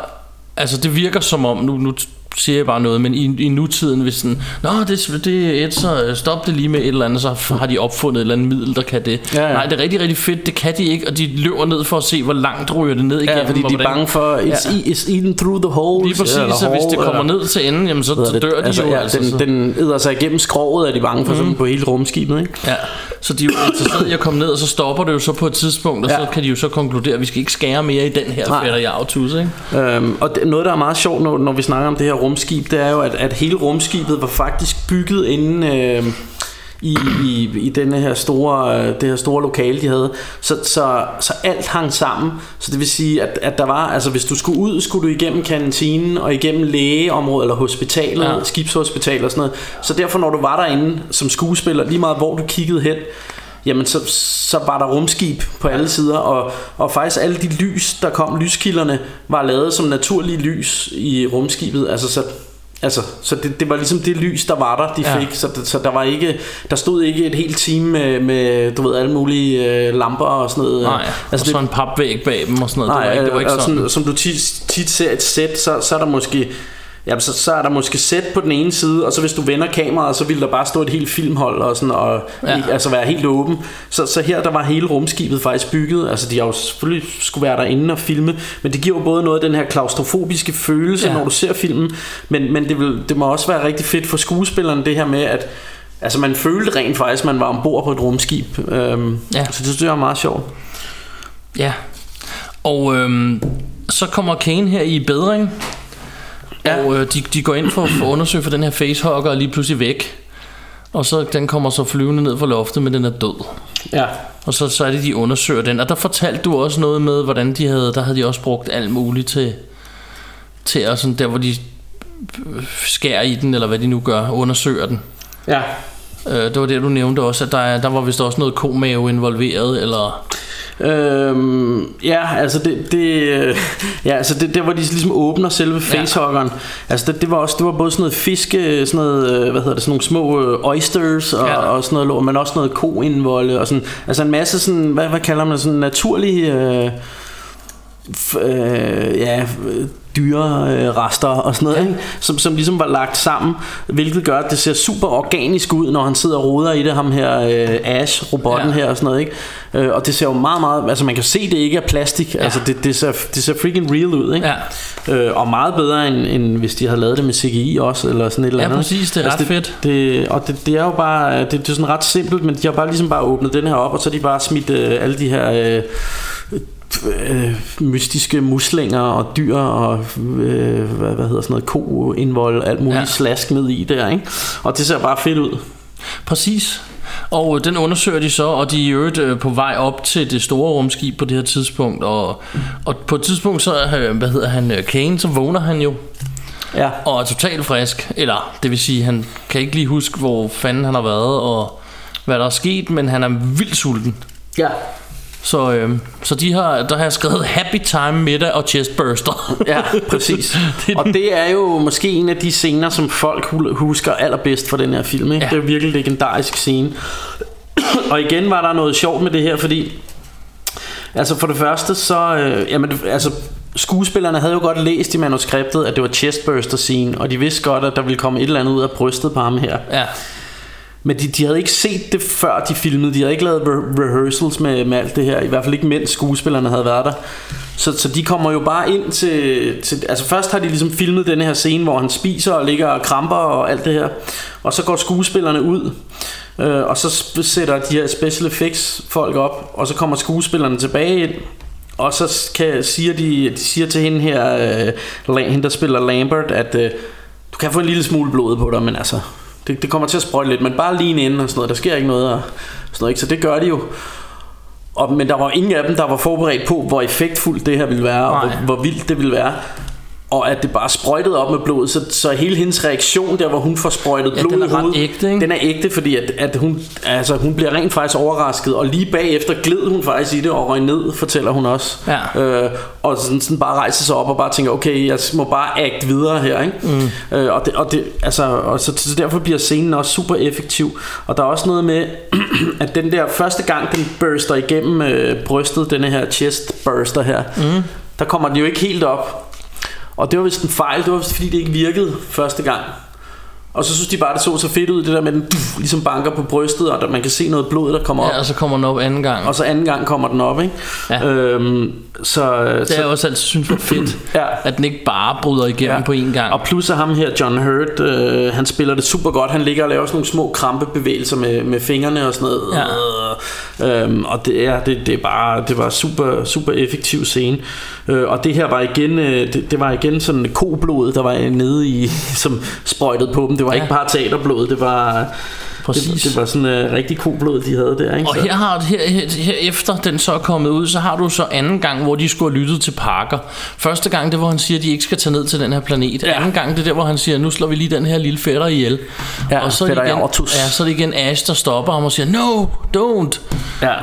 Altså, det virker som om, nu, nu siger jeg bare noget, men i, i nutiden, hvis sådan, Nå, det, det er et, så stop det lige med et eller andet, så har de opfundet et eller andet middel, der kan det. Ja, ja. Nej, det er rigtig, rigtig fedt, det kan de ikke, og de løber ned for at se, hvor langt ryger det ned igennem. Ja, fordi de er bange for It's, Ja. ja. it's eaten through the hole Lige præcis, så hvis det kommer ned til enden, jamen, så, så dør de altså, jo. ja, altså, den, så. den æder sig igennem skroget, er de bange for mm. sådan på hele rumskibet, ikke? Ja, så de er jo interesseret i at komme ned, og så stopper det jo så på et tidspunkt, og ja. Så kan de jo så konkludere, at vi skal ikke skære mere i den her fætter Jartus, ikke? Øhm, og det, noget, der er meget sjovt, når, når vi snakker om det her rumskib, det er jo, at, at hele rumskibet var faktisk bygget inden... Øh, i, i, i denne her store, øh, det her store lokale, de havde. Så, så, så alt hang sammen. Så det vil sige, at, at der var, altså hvis du skulle ud, skulle du igennem kantinen og igennem lægeområdet eller hospitalet, Ja. ja. skibshospital og sådan noget. Så derfor, når du var derinde som skuespiller, lige meget hvor du kiggede hen, jamen så, så var der rumskib på alle sider, og, og faktisk alle de lys, der kom, lyskilderne, var lavet som naturlige lys i rumskibet. Altså så Altså, så det, det var ligesom det lys, der var der, de Ja. fik. Så, det- så der var ikke, der stod ikke et helt team med, med du ved, alle mulige øh, lamper og sådan noget. Nej, altså og så en papvæg bag dem og sådan noget. det var ikke, det var ikke sådan. som du tit, tit ser et sæt, så, så er der måske Ja, så, så er der måske sæt på den ene side Og så hvis du vender kameraet Så vil der bare stå et helt filmhold Og, sådan, og Ja. altså være helt åben så, så her der var hele rumskibet faktisk bygget Altså de har jo selvfølgelig skulle være derinde og filme Men det giver jo både noget af den her klaustrofobiske følelse Ja. Når du ser filmen Men, men det, vil, det må også være rigtig fedt for skuespillerne Det her med at Altså man følte rent faktisk Man var ombord på et rumskib øhm, Ja. Så det synes jeg er meget sjovt Ja. Og øhm, så kommer Kane her i bedring. Ja. Og øh, de, de går ind for, for at undersøge for den her facehugger er lige pludselig væk. Og så den kommer så flyvende ned fra loftet, men den er død. Ja Og så, så er det, de undersøger den. Og der fortalte du også noget med, hvordan de havde, der havde de også brugt alt muligt til, til at sådan der, hvor de skærer i den, eller hvad de nu gør, undersøger den. Ja Øh, det var det, du nævnte også, at der, er- der var vist også noget komave involveret, eller... Øhm, ja, altså det, det øh, ja, altså det, der hvor de ligesom åbner selve facehuggeren. Altså det, det var også det var både sådan noget fiske, sådan noget, øh, hvad hedder det, sådan nogle små øh, oysters og, Ja. ja. og sådan noget, lort, men også noget koindvolde og sådan, altså en masse sådan, hvad, hvad kalder man sådan naturlige øh, øh, ja, øh, dyre øh, rester og sådan noget, ja. ikke? Som, som ligesom var lagt sammen, hvilket gør, at det ser super organisk ud, når han sidder og roder i det, ham her øh, Ash, robotten Ja. ja. her og sådan noget, ikke? Øh, og det ser jo meget, meget, altså man kan se, det ikke er plastik, ja. altså det, det, ser, det ser freaking real ud, ikke? Ja. Øh, og meget bedre, end, end hvis de havde lavet det med CGI også, eller sådan et eller Ja, andet. præcis, det er ret det, fedt. Det, og det, det er jo bare, det, det er sådan ret simpelt, men de har bare ligesom bare åbnet den her op, og så har de bare smidt øh, alle de her... Øh, øh, mystiske muslinger og dyr og øh, hvad, hvad hedder sådan noget ko-indvold alt muligt Ja. slask ned i der, ikke? Og det ser bare fedt ud. Præcis. Og øh, den undersøger de så, og de er i øvrigt øh, på vej op til det store rumskib på det her tidspunkt. Og, og på et tidspunkt, så øh, hvad hedder han, Kane, så vågner han jo, Ja. og er totalt frisk. Eller, det vil sige, han kan ikke lige huske, hvor fanden han har været, og hvad der er sket, men han er vildt sulten. Ja. Så, øh, så de har, der har jeg skrevet Happy Time, middag og chestburster. [laughs] Ja, præcis. og det er jo måske en af de scener, som folk hu- husker allerbedst fra den her film. Ikke? Ja. Det er virkelig en legendarisk scene. og igen var der noget sjovt med det her, fordi altså for det første så, øh, jamen, altså skuespillerne havde jo godt læst i manuskriptet, at det var chestburster scene, og de vidste godt, at der ville komme et eller andet ud af brystet på ham her. ja. Men de, de havde ikke set det før de filmede. De havde ikke lavet re- rehearsals med, med alt det her. I hvert fald ikke mens skuespillerne havde været der. Så, så de kommer jo bare ind til, til Altså først har de ligesom filmet den her scene Hvor han spiser og ligger og kramper og alt det her. Og så går skuespillerne ud øh, Og så sætter de her special effects folk op Og så kommer skuespillerne tilbage ind. Og så kan, siger de, de siger til hende her, øh, hende der spiller Lambert, at øh, du kan få en lille smule blod på dig, men altså, det, det kommer til at sprøjte lidt, men bare lige inden og sådan noget, der sker ikke noget, og sådan noget ikke? så det gør de jo. Og, men der var ingen af dem, der var forberedt på, hvor effektfuldt det her ville være, og Nej. hvor, hvor vildt det ville være. Og at det bare sprøjtede op med blod så, så hele hendes reaktion der Hvor hun får sprøjtet Ja, blod den er i hovedet ægte, ikke? Den er ægte fordi at, at hun, altså, hun bliver rent faktisk overrasket Og lige bagefter gled hun faktisk i det Og røg ned fortæller hun også Ja. øh, Og sådan, sådan bare rejser sig op Og bare tænker okay jeg må bare act videre her ikke? Mm. Øh, og, det, og, det, altså, og så, så derfor bliver scenen også super effektiv Og der er også noget med [clears throat] At den der første gang den burster igennem øh, brystet Denne her chest burster her mm. Der kommer den jo ikke helt op og det var vist en fejl, det var vist fordi det ikke virkede første gang. Og så synes de bare, det så så fedt ud, det der med den duf, ligesom banker på brystet, og der, man kan se noget blod, der kommer op. ja, og så kommer den op anden gang. Og så anden gang kommer den op, ikke? Ja. Øhm, så, Det er så, jeg også altid synes var fedt, [clears throat] Ja. at den ikke bare bryder igennem Ja. på én gang. Og plus at ham her, John Hurt, øh, han spiller det super godt. Han ligger og laver sådan nogle små krampebevægelser med, med fingrene og sådan noget. Ja. Øhm, og det er, det, det er bare, det var super, super effektiv scene. Øh, og det her var igen, øh, det, det var igen sådan koblod, der var nede i, [laughs] som sprøjtede på dem. Det var ja. ikke bare teaterblod, det var, Præcis. det, det var sådan øh, rigtig koblod, de havde der. Ikke? Og Så- her, har, her, her, her efter den så er kommet ud, så har du så anden gang, hvor de skulle have lyttet til Parker. Første gang, det hvor han siger, at de ikke skal tage ned til den her planet. Ja. Anden gang, det er der, hvor han siger, nu slår vi lige den her lille fætter ihjel. Ja, og så er, det igen, ja, så er det igen Ash, der stopper ham og siger, no, don't. Ja.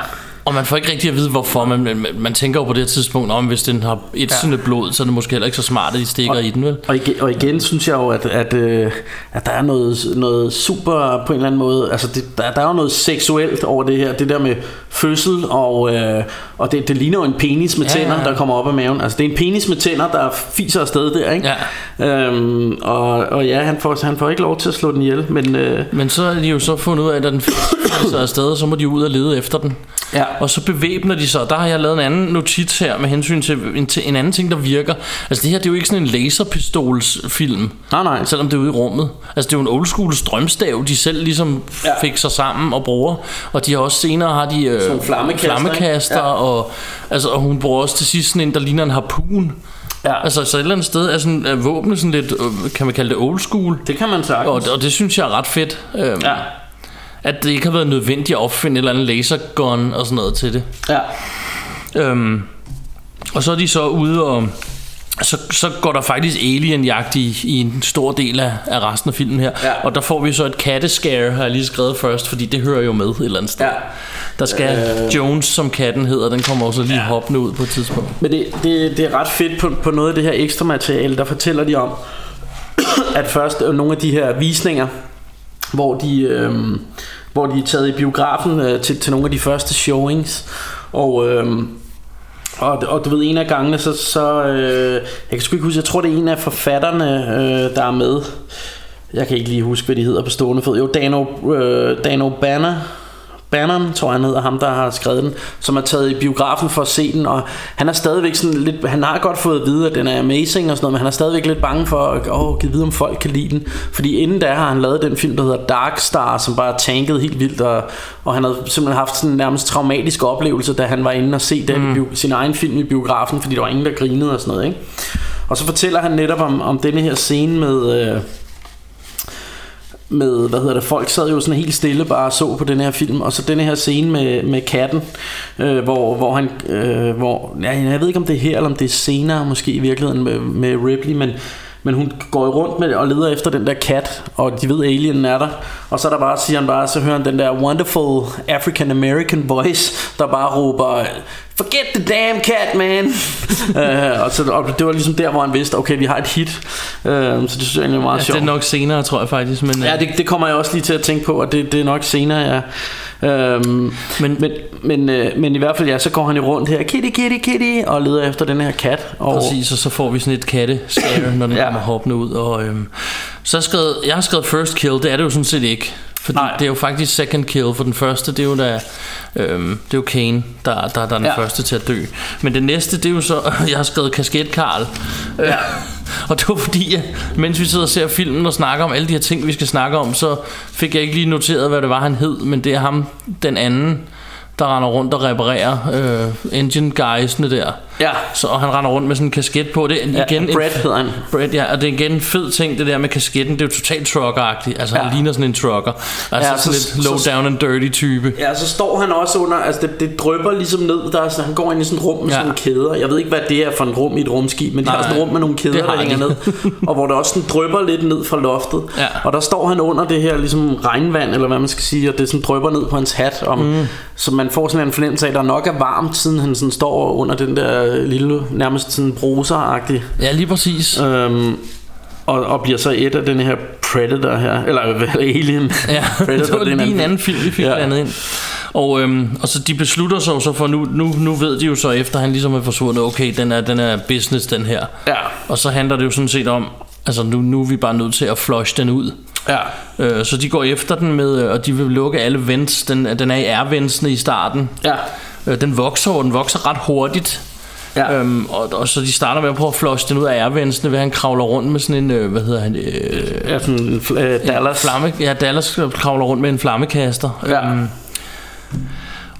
Og man får ikke rigtig at vide, hvorfor. Man, man, man tænker jo på det her tidspunkt, om hvis den har et ja. blod, så er det måske heller ikke så smart, at de stikker og, i den, vel? Og igen, og igen synes jeg jo, at, at, øh, at der er noget, noget super på en eller anden måde. Altså, det, der, der er jo noget seksuelt over det her. Det der med fødsel, og, øh, og det, det ligner jo en penis med Ja, tænder, ja, ja. der kommer op af maven. Altså, det er en penis med tænder, der fiser afsted der, ikke? Ja. Øhm, og, og ja, han får, han får ikke lov til at slå den ihjel, men... Øh, Men så er de jo så fundet ud af, at den fiser afsted, så må de ud og lede efter den. Ja. Og så bevæbner de sig. Der har jeg lavet en anden notits her med hensyn til en, til en anden ting, der virker. Altså det her, det er jo ikke sådan en laserpistolsfilm. Nej, nej. Selvom det er ude i rummet. Altså det er jo en old school strømstav, de selv ligesom Ja. fik sig sammen og bruger. Og de har også senere har de øh, Sådan flammekaster, flammekaster? Ja. og, altså, og hun bruger også til sidst sådan en, der ligner en harpun. Ja. Altså så et eller andet sted er sådan er våbnet sådan lidt, øh, kan man kalde det old school. det kan man sagtens. Og, og det synes jeg er ret fedt. Øhm, Ja. At det ikke har været nødvendigt at opfinde et eller andet lasergun og sådan noget til det. Ja. Øhm, og så er de så ude og... Så, så går der faktisk alienjagt i, i en stor del af, af resten af filmen her. Ja. Og der får vi så et katteskare, har jeg lige skrevet først, fordi det hører jo med et eller andet sted. Ja. Der skal øh... Jones, som katten hedder, den kommer også lige ja. hoppende ud på et tidspunkt. Men det, det, det er ret fedt på, på noget af det her ekstra materiale, der fortæller de om, [coughs] at først nogle af de her visninger, hvor de, øh, hvor de er taget i biografen øh, til, til nogle af de første showings, og... Øh, og, og du ved, en af gangene, så, så øh, jeg kan sgu ikke huske, jeg tror det er en af forfatterne, øh, der er med. Jeg kan ikke lige huske, hvad de hedder på stående fod. Jo, Dano, øh, Dano Banner, Bannon, tror jeg han hedder, ham der har skrevet den, som er taget i biografen for at se den, og han er stadigvæk sådan lidt, han har godt fået at vide, at den er amazing og sådan noget, men han er stadigvæk lidt bange for, at åh, kan vide, om folk kan lide den, fordi inden da har han lavet den film, der hedder Dark Star, som bare tankede helt vildt, og, og han havde simpelthen haft sådan en nærmest traumatisk oplevelse, da han var inde og se den, mm. bio, sin egen film i biografen, fordi der var ingen, der grinede og sådan noget, ikke? Og så fortæller han netop om, om denne her scene med... Øh, med, hvad hedder det, folk sad jo sådan helt stille bare og så på den her film, og så den her scene med, med katten, øh, hvor, hvor han, øh, hvor, ja, jeg ved ikke om det er her, eller om det er senere måske i virkeligheden med, med Ripley, men, men hun går rundt med og leder efter den der kat, og de ved alienen er der, og så er der bare, siger han bare, så hører han den der wonderful African American voice, der bare råber, forget the damn cat, man. [laughs] øh, og, så, og det var ligesom der, hvor han vidste, okay, vi har et hit, øh, så det synes jeg egentlig er meget Ja, sjovt. det er nok senere, tror jeg faktisk. Men, Ja, øh, det, det kommer jeg også lige til at tænke på, og det, det er nok senere, ja. Øhm, Men- men, men, men, øh, men i hvert fald, ja, så går han jo rundt her, kitty, kitty, kitty, og leder efter den her kat. Og, Præcis, og så får vi sådan et katte når den ja. kommer hoppende ud. Og, øhm, så har jeg, skrevet, jeg har skrevet first kill, det er det jo sådan set ikke. Fordi Nej. Det er jo faktisk second kill, for den første, det er jo da, øhm, det er jo Kane, der, der, der er den Ja. ja. første til at dø. Men det næste, det er jo så, [laughs] jeg har skrevet kasket Karl. Ja. [laughs] og det var fordi, at, mens vi sidder og ser filmen og snakker om alle de her ting, vi skal snakke om, så fik jeg ikke lige noteret, hvad det var, han hed, men det er ham, den anden, der render rundt og reparerer øh, engine guysene der. Ja. Så og han render rundt med sådan en kasket på. Det er Ja, igen en- Brad hedder han. Brad, ja, og det er igen en fed ting, det der med kasketten. Det er jo totalt trucker-agtigt. Altså, ja. Ja. han ligner sådan en trucker. Altså, Ja, ja, sådan så- lidt low så- down and dirty type. Ja, så står han også under, altså det, det drøber ligesom ned, der er sådan, han går ind i sådan et rum med Ja. sådan nogle kæder. Jeg ved ikke, hvad det er for en rum i et rumskib, men de har Nej, sådan et rum med nogle kæder, det der hænger ned. [laughs] Og hvor der også sådan drøber lidt ned fra loftet. Ja. Og der står han under det her ligesom regnvand, eller hvad man skal sige, og det sådan drøber ned på hans hat. Om, mm. Så man får sådan en fornemmelse af, at der nok er varmt, siden han sådan står under den der lille, nærmest sådan bruser-agtig. Ja, lige præcis. Øhm, og, og bliver så et af den her Predator her, eller [laughs] hvad, Alien. Ja, [laughs] Predator, det var lige en anden film, vi fik Ja. blandet ind. Og, øhm, og så de beslutter sig så for, nu, nu, nu ved de jo så efter han ligesom er forsvundet, okay, den er, den er business, den her. Ja. Og så handler det jo sådan set om, altså nu, nu er vi bare nødt til at flush den ud. Ja. Øh, så de går efter den med, øh, og de vil lukke alle vents. Den, den er i R-ventsene i starten. Ja. Øh, den vokser, og den vokser ret hurtigt. Ja. Øhm, og, og så de starter med at prøve at flush den ud af R-ventsene, ved at han kravler rundt med sådan en, øh, hvad hedder han, øh, Ja, sådan en fl- øh, Dallas. flamme, ja, Dallas kravler rundt med en flammekaster. Ja. Øhm,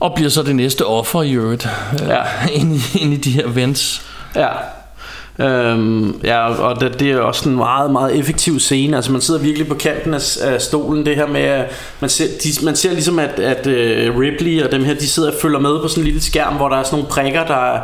og bliver så det næste offer i øvrigt, øh, Ja. [laughs] ind, i, ind i de her vents. Ja. Øhm, ja, og det, det er også en meget, meget effektiv scene. Altså man sidder virkelig på kanten af, af stolen. Det her med, at man ser, de, man ser ligesom, at, at uh, Ripley og dem her, de sidder og følger med på sådan en lille skærm, hvor der er sådan nogle prikker, der er,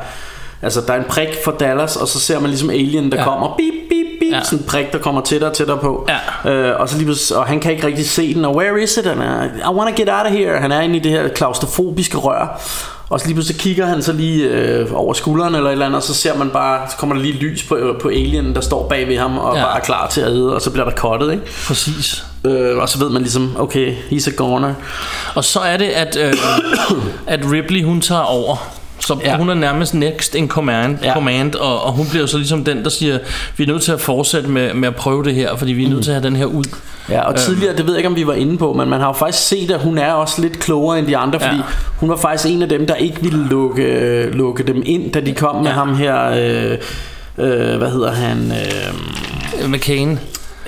Altså der er en prik for Dallas Og så ser man ligesom Alien der ja. Kommer Bip bip bip Ja. Sådan en prik der kommer tættere og tættere på Ja. øh, Og så lige Og han kan ikke rigtig se den Og where is it? Er, I wanna get out of here Han er inde i det her klaustrofobiske rør Og så lige pludselig kigger han så lige øh, over skulderen eller et eller andet, og så ser man bare, så kommer der lige lys på, på alien, der står bag ved ham og Ja. bare er klar til at æde, og så bliver der cuttet, ikke? Præcis. Øh, og så ved man ligesom, okay, he's a goner. Og så er det, at, øh, at Ripley hun tager over. Så ja. Hun er nærmest next in command, ja. Command og, og hun bliver jo så ligesom den, der siger, vi er nødt til at fortsætte med, med at prøve det her, fordi vi er nødt til at have den her ud. Ja, og Øhm. tidligere, det ved jeg ikke, om vi var inde på, men man har jo faktisk set, at hun er også lidt klogere end de andre, fordi Ja. hun var faktisk en af dem, der ikke ville lukke, lukke dem ind, da de kom med Ja. ham her, øh, øh, hvad hedder han, øh, McCain.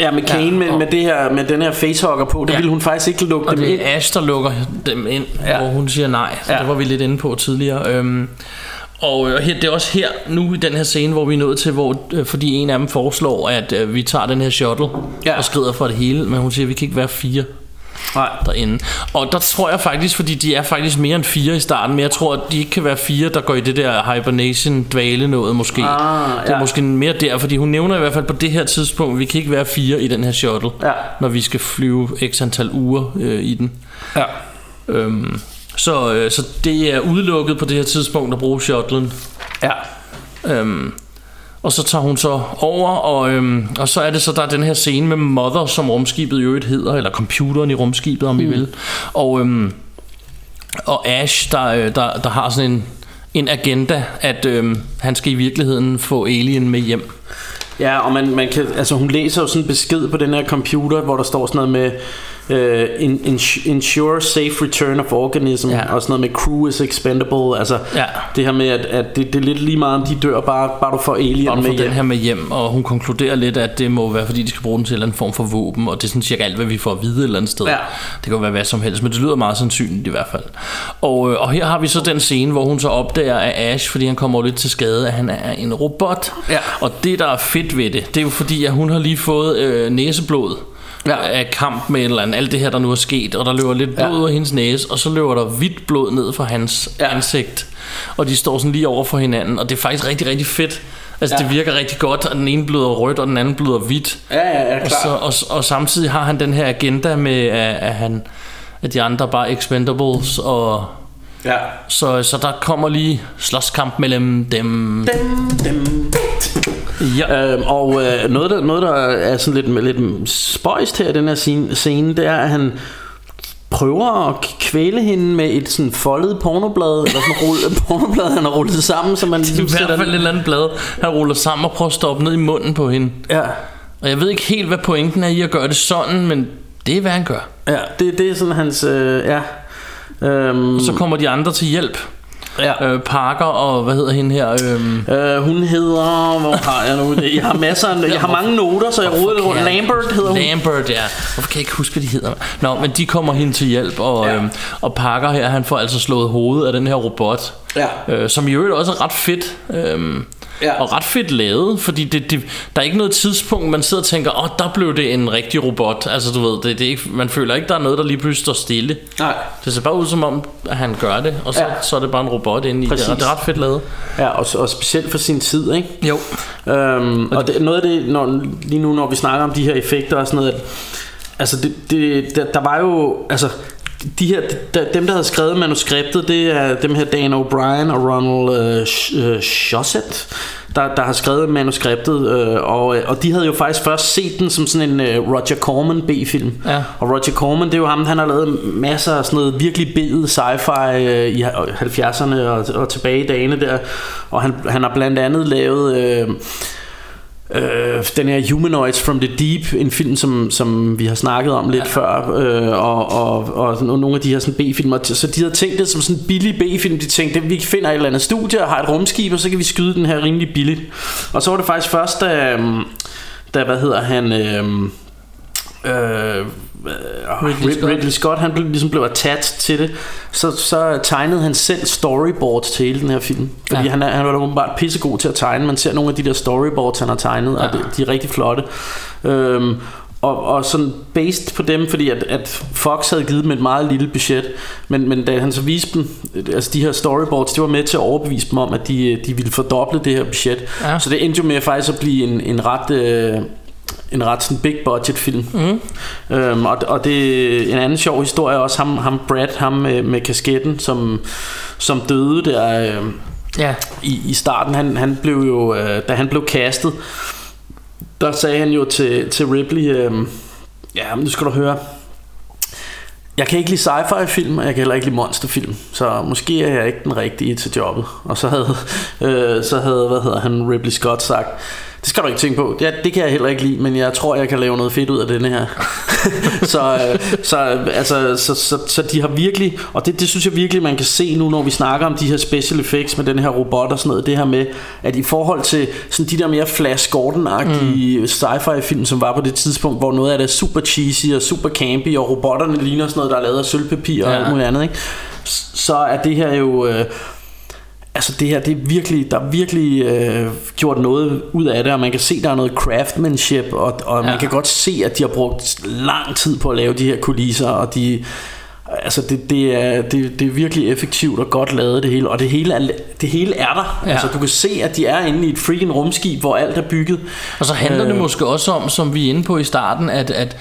Ja, med Kane, Ja, med, og- med, det her, med den her facehugger på, der Ja. ville hun faktisk ikke lukke Og dem ind. det er Ash, der lukker dem ind, ja. Hvor hun siger nej. Så ja. Det var vi lidt inde på tidligere. Øhm, og øh, her, det er også her, nu i den her scene, hvor vi er nået til, hvor, øh, fordi en af dem foreslår, at øh, vi tager den her shuttle. Ja. og skrider for det hele, men hun siger, at vi kan ikke være fire Nej. derinde. Og der tror jeg faktisk, fordi de er faktisk mere end fire i starten, men jeg tror, at de ikke kan være fire, der går i det der hibernation dvale noget måske. Ah, det er ja. måske mere der, fordi hun nævner i hvert fald på det her tidspunkt, at vi kan ikke være fire i den her shuttle, Ja. når vi skal flyve x antal uger øh, i den. Ja. Øhm, så, øh, så det er udelukket på det her tidspunkt at bruge shuttlen. Ja. Øhm, og så tager hun så over, og, øhm, og så er det så, der er den her scene med Mother, som rumskibet i øvrigt hedder, eller computeren i rumskibet, om mm. I vil. Og, øhm, og Ash, der, øh, der, der har sådan en, en agenda, at øhm, han skal i virkeligheden få Alien med hjem. Ja, og man, man kan, altså hun læser jo sådan en besked på den her computer, hvor der står sådan noget med ins- ensure safe return of organism, Ja. og sådan noget med crew is expendable, altså Ja. det her med, at, at det, det er lidt lige meget, om de dør, bare, bare du får alien Bare du med får den hjem. her med hjem, og hun konkluderer lidt, at det må være, fordi de skal bruge den til en eller anden form for våben, og det er sådan cirka alt, hvad vi får at vide et eller andet sted. Ja. Det kan være hvad som helst, men det lyder meget sandsynligt i hvert fald. Og, øh, og her har vi så den scene, hvor hun så opdager af Ash, fordi han kommer lidt til skade, at han er en robot. Ja. Og det, der er fedt ved det, det er jo fordi, at hun har lige fået øh, næseblod Ja. af kamp med et eller andet, alt det her, der nu er sket, og der løber lidt blod Ja. ud af hendes næse, og så løber der hvidt blod ned fra hans ja. Ansigt, og de står sådan lige over for hinanden, og det er faktisk rigtig, rigtig fedt. Altså ja. Det virker rigtig godt, at den ene bløder rødt, og den anden bløder hvidt. Ja, ja, ja, Og, så, og, og samtidig har han den her agenda med, at, at, han, at de andre bare expendables, og ja. så, så der kommer lige slåskamp mellem dem. Dem, dem. Ja. Øhm, og øh, noget, der, noget, der er sådan lidt, lidt spøjst her i den her scene, scene, det er, at han prøver at kvæle hende med et sådan foldet pornoblad, eller sådan rulle, [laughs] pornoblad, han har rullet sammen, så man I ligesom hvert sætter fald et eller andet blad, han ruller sammen og prøver at stoppe ned i munden på hende. Ja, Og jeg ved ikke helt, hvad pointen er i at gøre det sådan, men det er, hvad han gør. ja det, det er sådan hans, øh, ja. Øhm, Så kommer de andre til hjælp. Ja. Øh, Parker og hvad hedder hende her? Øhm, Øh, hun hedder, hvor har jeg nu det? Jeg har masser af, jeg har mange noter, så jeg roder lidt rundt. Lambert hedder hun. Lambert, ja. Hvorfor kan jeg ikke huske, hvad de hedder? Nå, men de kommer hende til hjælp, og. Ja. øhm, og Parker her, han får altså slået hovedet af den her robot. Ja. Øh, som i øvrigt også er ret fedt. Øhm, Ja. Og ret fedt lavet, fordi det, det, der er ikke noget tidspunkt, man sidder og tænker, åh, oh, der blev det en rigtig robot. Altså, du ved, det, det er ikke, man føler ikke, der er noget, der lige pludselig står stille. Nej. Det ser bare ud som om, at han gør det, og så, ja. Så er det bare en robot inde i det. Og det er ret fedt lavet. Ja, og, og specielt for sin tid, ikke? Jo. Øhm, og det, noget af det, når, lige nu når vi snakker om de her effekter og sådan noget, at, altså det, det, der, der var jo, altså de her, dem der havde skrevet manuskriptet, det er dem her Dan O'Brien og Ronald øh, øh, Shosett, der, der har skrevet manuskriptet, øh, og, øh, og de havde jo faktisk først set den som sådan en øh, Roger Corman B-film. Ja. Og Roger Corman, det er jo ham, han har lavet masser af sådan noget virkelig bedet sci-fi øh, i 70'erne og, og tilbage i dagene der. Og han, han har blandt andet lavet... Øh, Øh, den her Humanoids from the Deep En film som, som vi har snakket om lidt ja. før øh, og, og, og nogle af de her sådan B-filmer Så de havde tænkt det som sådan en billig B-film De tænkte vi finder et eller andet studie Og har et rumskib og så kan vi skyde den her rimelig billigt Og så var det faktisk først Da, da hvad hedder han øh, øh, Ridley, Scott. Ridley Scott han blev, ligesom blev attached til det så, så tegnede han selv storyboards til hele den her film fordi Ja. han, han var åbenbart pissegod til at tegne man ser nogle af de der storyboards han har tegnet ja. og det, de er rigtig flotte øhm, og, og sådan based på dem fordi at, at Fox havde givet dem et meget lille budget men, men da han så viste dem altså de her storyboards det var med til at overbevise dem om at de, de ville fordoble det her budget Ja. så det endte jo med faktisk at blive en, en ret øh, en ret sådan big budget film. Mm. Øhm, og, og det en anden sjov historie er også ham, ham Brad, ham med, med kasketten, som, som døde der øh, Ja. i, i starten. Han, han blev jo, øh, da han blev castet, der sagde han jo til, til Ripley, øh, ja, men nu skal du høre, jeg kan ikke lide sci-fi film, og jeg kan heller ikke lide monsterfilm, så måske er jeg ikke den rigtige til jobbet. Og så havde, [laughs] øh, så havde hvad hedder han, Ripley Scott sagt, det skal du ikke tænke på. Ja, det kan jeg heller ikke lide, men jeg tror, jeg kan lave noget fedt ud af denne her. [laughs] så, øh, så, altså, så, så, så de har virkelig, og det, det synes jeg virkelig, man kan se nu, når vi snakker om de her special effects med den her robot og sådan noget, det her med, at i forhold til sådan de der mere Flash Gordon-agtige mm. sci-fi film, som var på det tidspunkt, hvor noget af det er super cheesy og super campy, og robotterne ligner sådan noget, der er lavet af sølvpapir og Ja. alt muligt andet, ikke? Så er det her jo... Øh, Altså det her, det er virkelig, der er virkelig øh, gjort noget ud af det, og man kan se, der er noget craftsmanship, og, og ja. man kan godt se, at de har brugt lang tid på at lave de her kulisser, og de, altså det, det, er, det, det er virkelig effektivt og godt lavet det hele, og det hele er, det hele er der. Ja. Altså du kan se, at de er inde i et freaking rumskib, hvor alt er bygget. Og så handler det Øh. måske også om, som vi er inde på i starten, at, at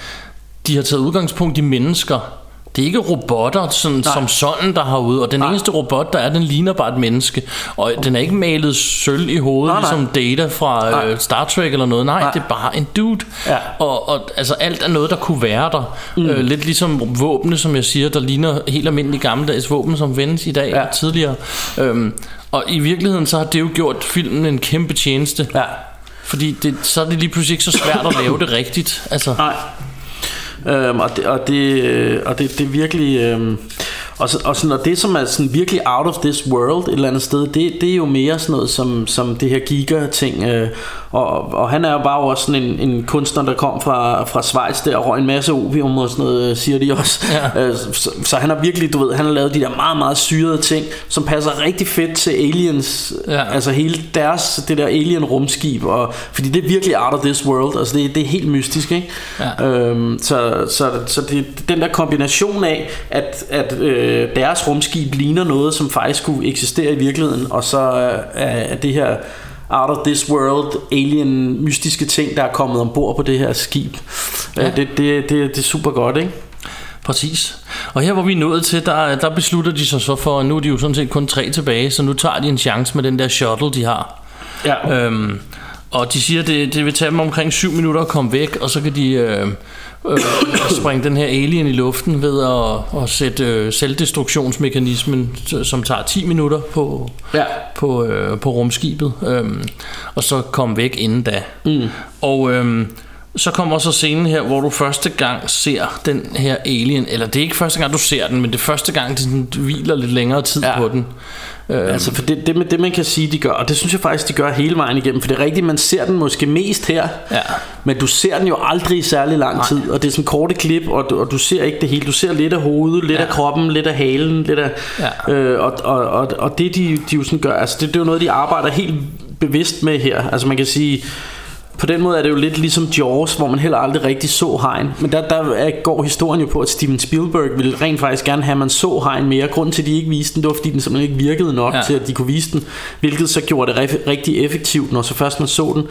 de har taget udgangspunkt i mennesker. Det er ikke robotter sådan, som sådan, der har ude. Og den Nej. eneste robot, der er, den ligner bare et menneske. Og den er ikke malet sølv i hovedet, Nej, nej. ligesom Data fra Nej. øh, Star Trek eller noget. Nej, Nej. det er bare en dude. Ja. Og, og altså, alt er noget, der kunne være der. Mm. Øh, lidt ligesom våbne, som jeg siger, der ligner helt almindelige gammeldags våben, som vendes i dag Ja. og tidligere. Øhm, og i virkeligheden, så har det jo gjort filmen en kæmpe tjeneste. Ja. Fordi det, så er det lige pludselig ikke så svært at lave det rigtigt. Altså, Nej. Øhm, og det, og det, øh, og det, det er virkelig... Øhm, og, så, og sådan, og det som er sådan virkelig out of this world et eller andet sted det, det er jo mere sådan noget som, som det her giga ting øh, og, og han er jo bare også sådan en, en kunstner der kom fra, fra Schweiz der og røg en masse opium og sådan noget siger de også Ja. øh, så, så han har virkelig du ved han har lavet de der meget meget syrede ting som passer rigtig fedt til aliens Ja. altså hele deres det der alien rumskib og, fordi det er virkelig out of this world altså det, det er helt mystisk ikke Ja. Øhm, så så, så det, den der kombination af, at, at øh, deres rumskib ligner noget, som faktisk kunne eksistere i virkeligheden, og så øh, er det her out of this world alien mystiske ting, der er kommet ombord på det her skib. Ja. Ja. Øh, det, det, det, det er super godt, ikke? præcis. Og her hvor vi er nået til, der, der beslutter de sig så for, at nu er de jo sådan set kun tre tilbage, så nu tager de en chance med den der shuttle, de har. Ja. Øhm, og de siger, at det, det vil tage dem omkring 7 minutter at komme væk, og så kan de øh, øh, springe den her alien i luften ved at, at sætte øh, selvdestruktionsmekanismen, som tager 10 minutter på, Ja. på, øh, på rumskibet, øhm, og så komme væk inden da. Mm. Og øhm, så kommer så scenen her, hvor du første gang ser den her alien, eller det er ikke første gang du ser den, men det er første gang, det sådan, du hviler lidt længere tid Ja. på den. Øhm, Altså for det, det, det man kan sige de gør Og det synes jeg faktisk de gør hele vejen igennem For det er rigtigt man ser den måske mest her Ja. Men du ser den jo aldrig i særlig lang Nej. tid Og det er sådan korte klip og du, og du ser ikke det hele Du ser lidt af hovedet, lidt Ja. af kroppen Lidt af halen lidt af, Ja. øh, og, og, og, og det de, de jo sådan gør Altså det, det er jo noget de arbejder helt bevidst med her Altså man kan sige på den måde er det jo lidt ligesom Jaws, hvor man heller aldrig rigtig så hegn. Men der, der er, går historien jo på, at Steven Spielberg ville rent faktisk gerne have, at man så hegn mere. Grunden til, at de ikke viste den, det var, fordi den simpelthen ikke virkede nok Ja. til, at de kunne vise den. Hvilket så gjorde det rigtig effektivt, når så først man så den.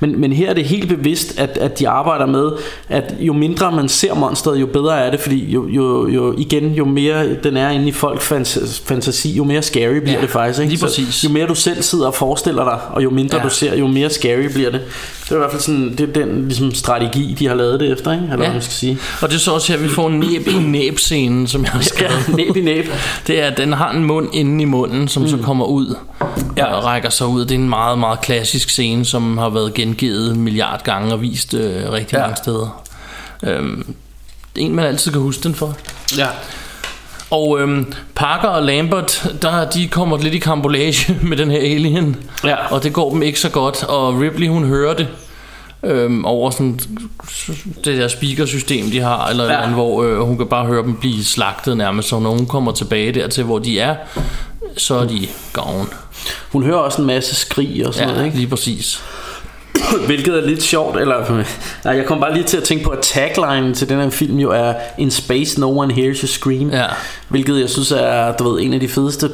Men, men her er det helt bevidst, at, at de arbejder med, at jo mindre man ser monsteret, jo bedre er det. Fordi jo, jo, jo igen, jo mere den er inde i folk fantasi, fantasi jo mere scary bliver Ja, det faktisk. Ikke? lige Så præcis. jo mere du selv sidder og forestiller dig, og jo mindre Ja. du ser, jo mere scary bliver det. Det i hvert fald sådan, det er den ligesom, strategi, de har lavet det efter, ikke? eller Ja. man skal sige. Og det er så også her, vi får en næb i næb scenen, som jeg har skrevet. Ja, [laughs] næb i næb. Det er, at den har en mund inde i munden, som mm. så kommer ud ja. og rækker sig ud. Det er en meget, meget klassisk scene, som har været gengivet en milliard gange og vist øh, rigtig. Ja. mange steder. Øhm, en, man altid kan huske den for. Ja. Og øhm, Parker og Lambert, der, de kommer lidt i kambolage [laughs] med den her alien. Ja. Og det går dem ikke så godt. Og Ripley, hun hører det øhm, over sådan det der speakersystem, de har, eller, ja. Eller hvor øh, hun kan bare høre dem blive slagtet nærmest. Så når hun kommer tilbage dertil, hvor de er, så er de gone. Hun hører også en masse skrig og sådan Ja, noget, ikke? lige præcis. Hvilket er lidt sjovt, eller nej, jeg kom bare lige til at tænke på, at tagline til den her film jo er In space, no one hears you scream. Ja. Hvilket jeg synes er, du ved, en af de fedeste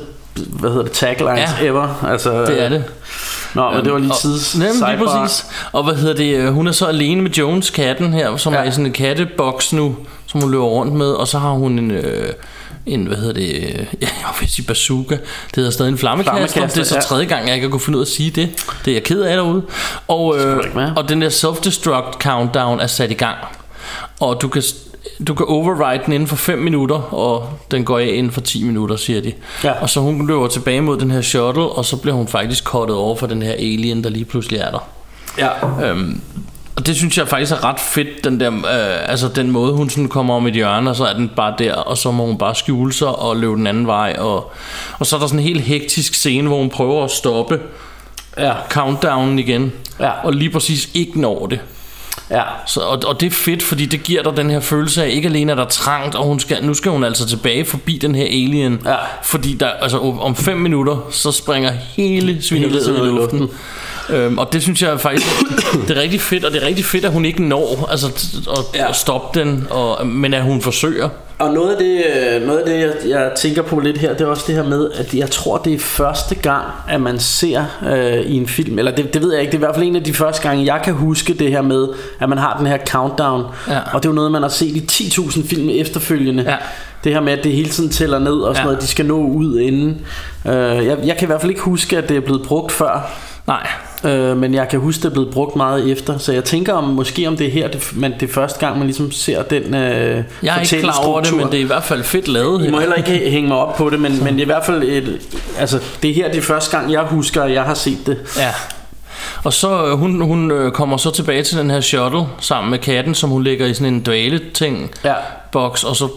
hvad hedder det, taglines Ja. ever. Altså, Det er det. Nå, men det var lige Og- tids Nemlig, lige præcis. Og hvad hedder det? øh, Hun er så alene med Jones, katten her, som ja. er i sådan en katteboks nu, som hun løber rundt med. Og så har hun en... Øh, en, hvad hedder det, [laughs] ja, jeg vil sige bazooka, det hedder stadig en flammekaster, Flammekaster, det er så ja. tredje gang, jeg ikke har kunne finde ud af at sige det, det er jeg ked af derude, og, øh, og den der self-destruct countdown er sat i gang, og du kan, du kan override den inden for 5 minutter, og den går af inden for 10 minutter, siger de. Ja. Og så hun løber tilbage mod den her shuttle, og så bliver hun faktisk cuttet over for den her alien, der lige pludselig er der. Ja. Øhm, og det synes jeg faktisk er ret fedt, den der, øh, altså den måde hun sådan kommer om et hjørne, og så er den bare der, og så må hun bare skjule sig og løbe den anden vej. Og, og så er der sådan en helt hektisk scene, hvor hun prøver at stoppe Ja. countdownen igen, Ja. og lige præcis ikke når det. Ja. Så, og, og det er fedt, fordi det giver dig den her følelse af, ikke alene er der trangt, og hun skal, nu skal hun altså tilbage forbi den her alien. Ja. Fordi der, altså, om fem minutter, så springer hele svineriet i luften. luften. Øhm, og det synes jeg faktisk Det er rigtig fedt Og det er rigtig fedt at hun ikke når Altså at, Ja. at stoppe den og, Men at hun forsøger Og noget af det, øh, noget af det jeg, jeg tænker på lidt her, det er også det her med, at jeg tror, det er første gang, at man ser øh, i en film, eller det, det ved jeg ikke, det er i hvert fald en af de første gange, jeg kan huske det her med, at man har den her countdown. Ja. Og det er jo noget, man har set i 10.000 film efterfølgende. Ja. Det her med, at det hele tiden tæller ned, og sådan Ja. noget, de skal nå ud inden. Øh, jeg, jeg kan i hvert fald ikke huske, at det er blevet brugt før. Nej. Øh, men jeg kan huske, det er blevet brugt meget efter. Så jeg tænker om, måske om det er her det, man, det er første gang Man ligesom ser den øh, Jeg er ikke klar over det Men det er i hvert fald fedt lavet I må heller ikke [laughs] hænge mig op på det Men, men det er i hvert fald et, Altså det er her det er første gang jeg husker At jeg har set det. Ja. Og så øh, hun, hun øh, kommer så tilbage til den her shuttle Sammen med katten Som hun lægger i sådan en dvale-ting Ja. boks Og så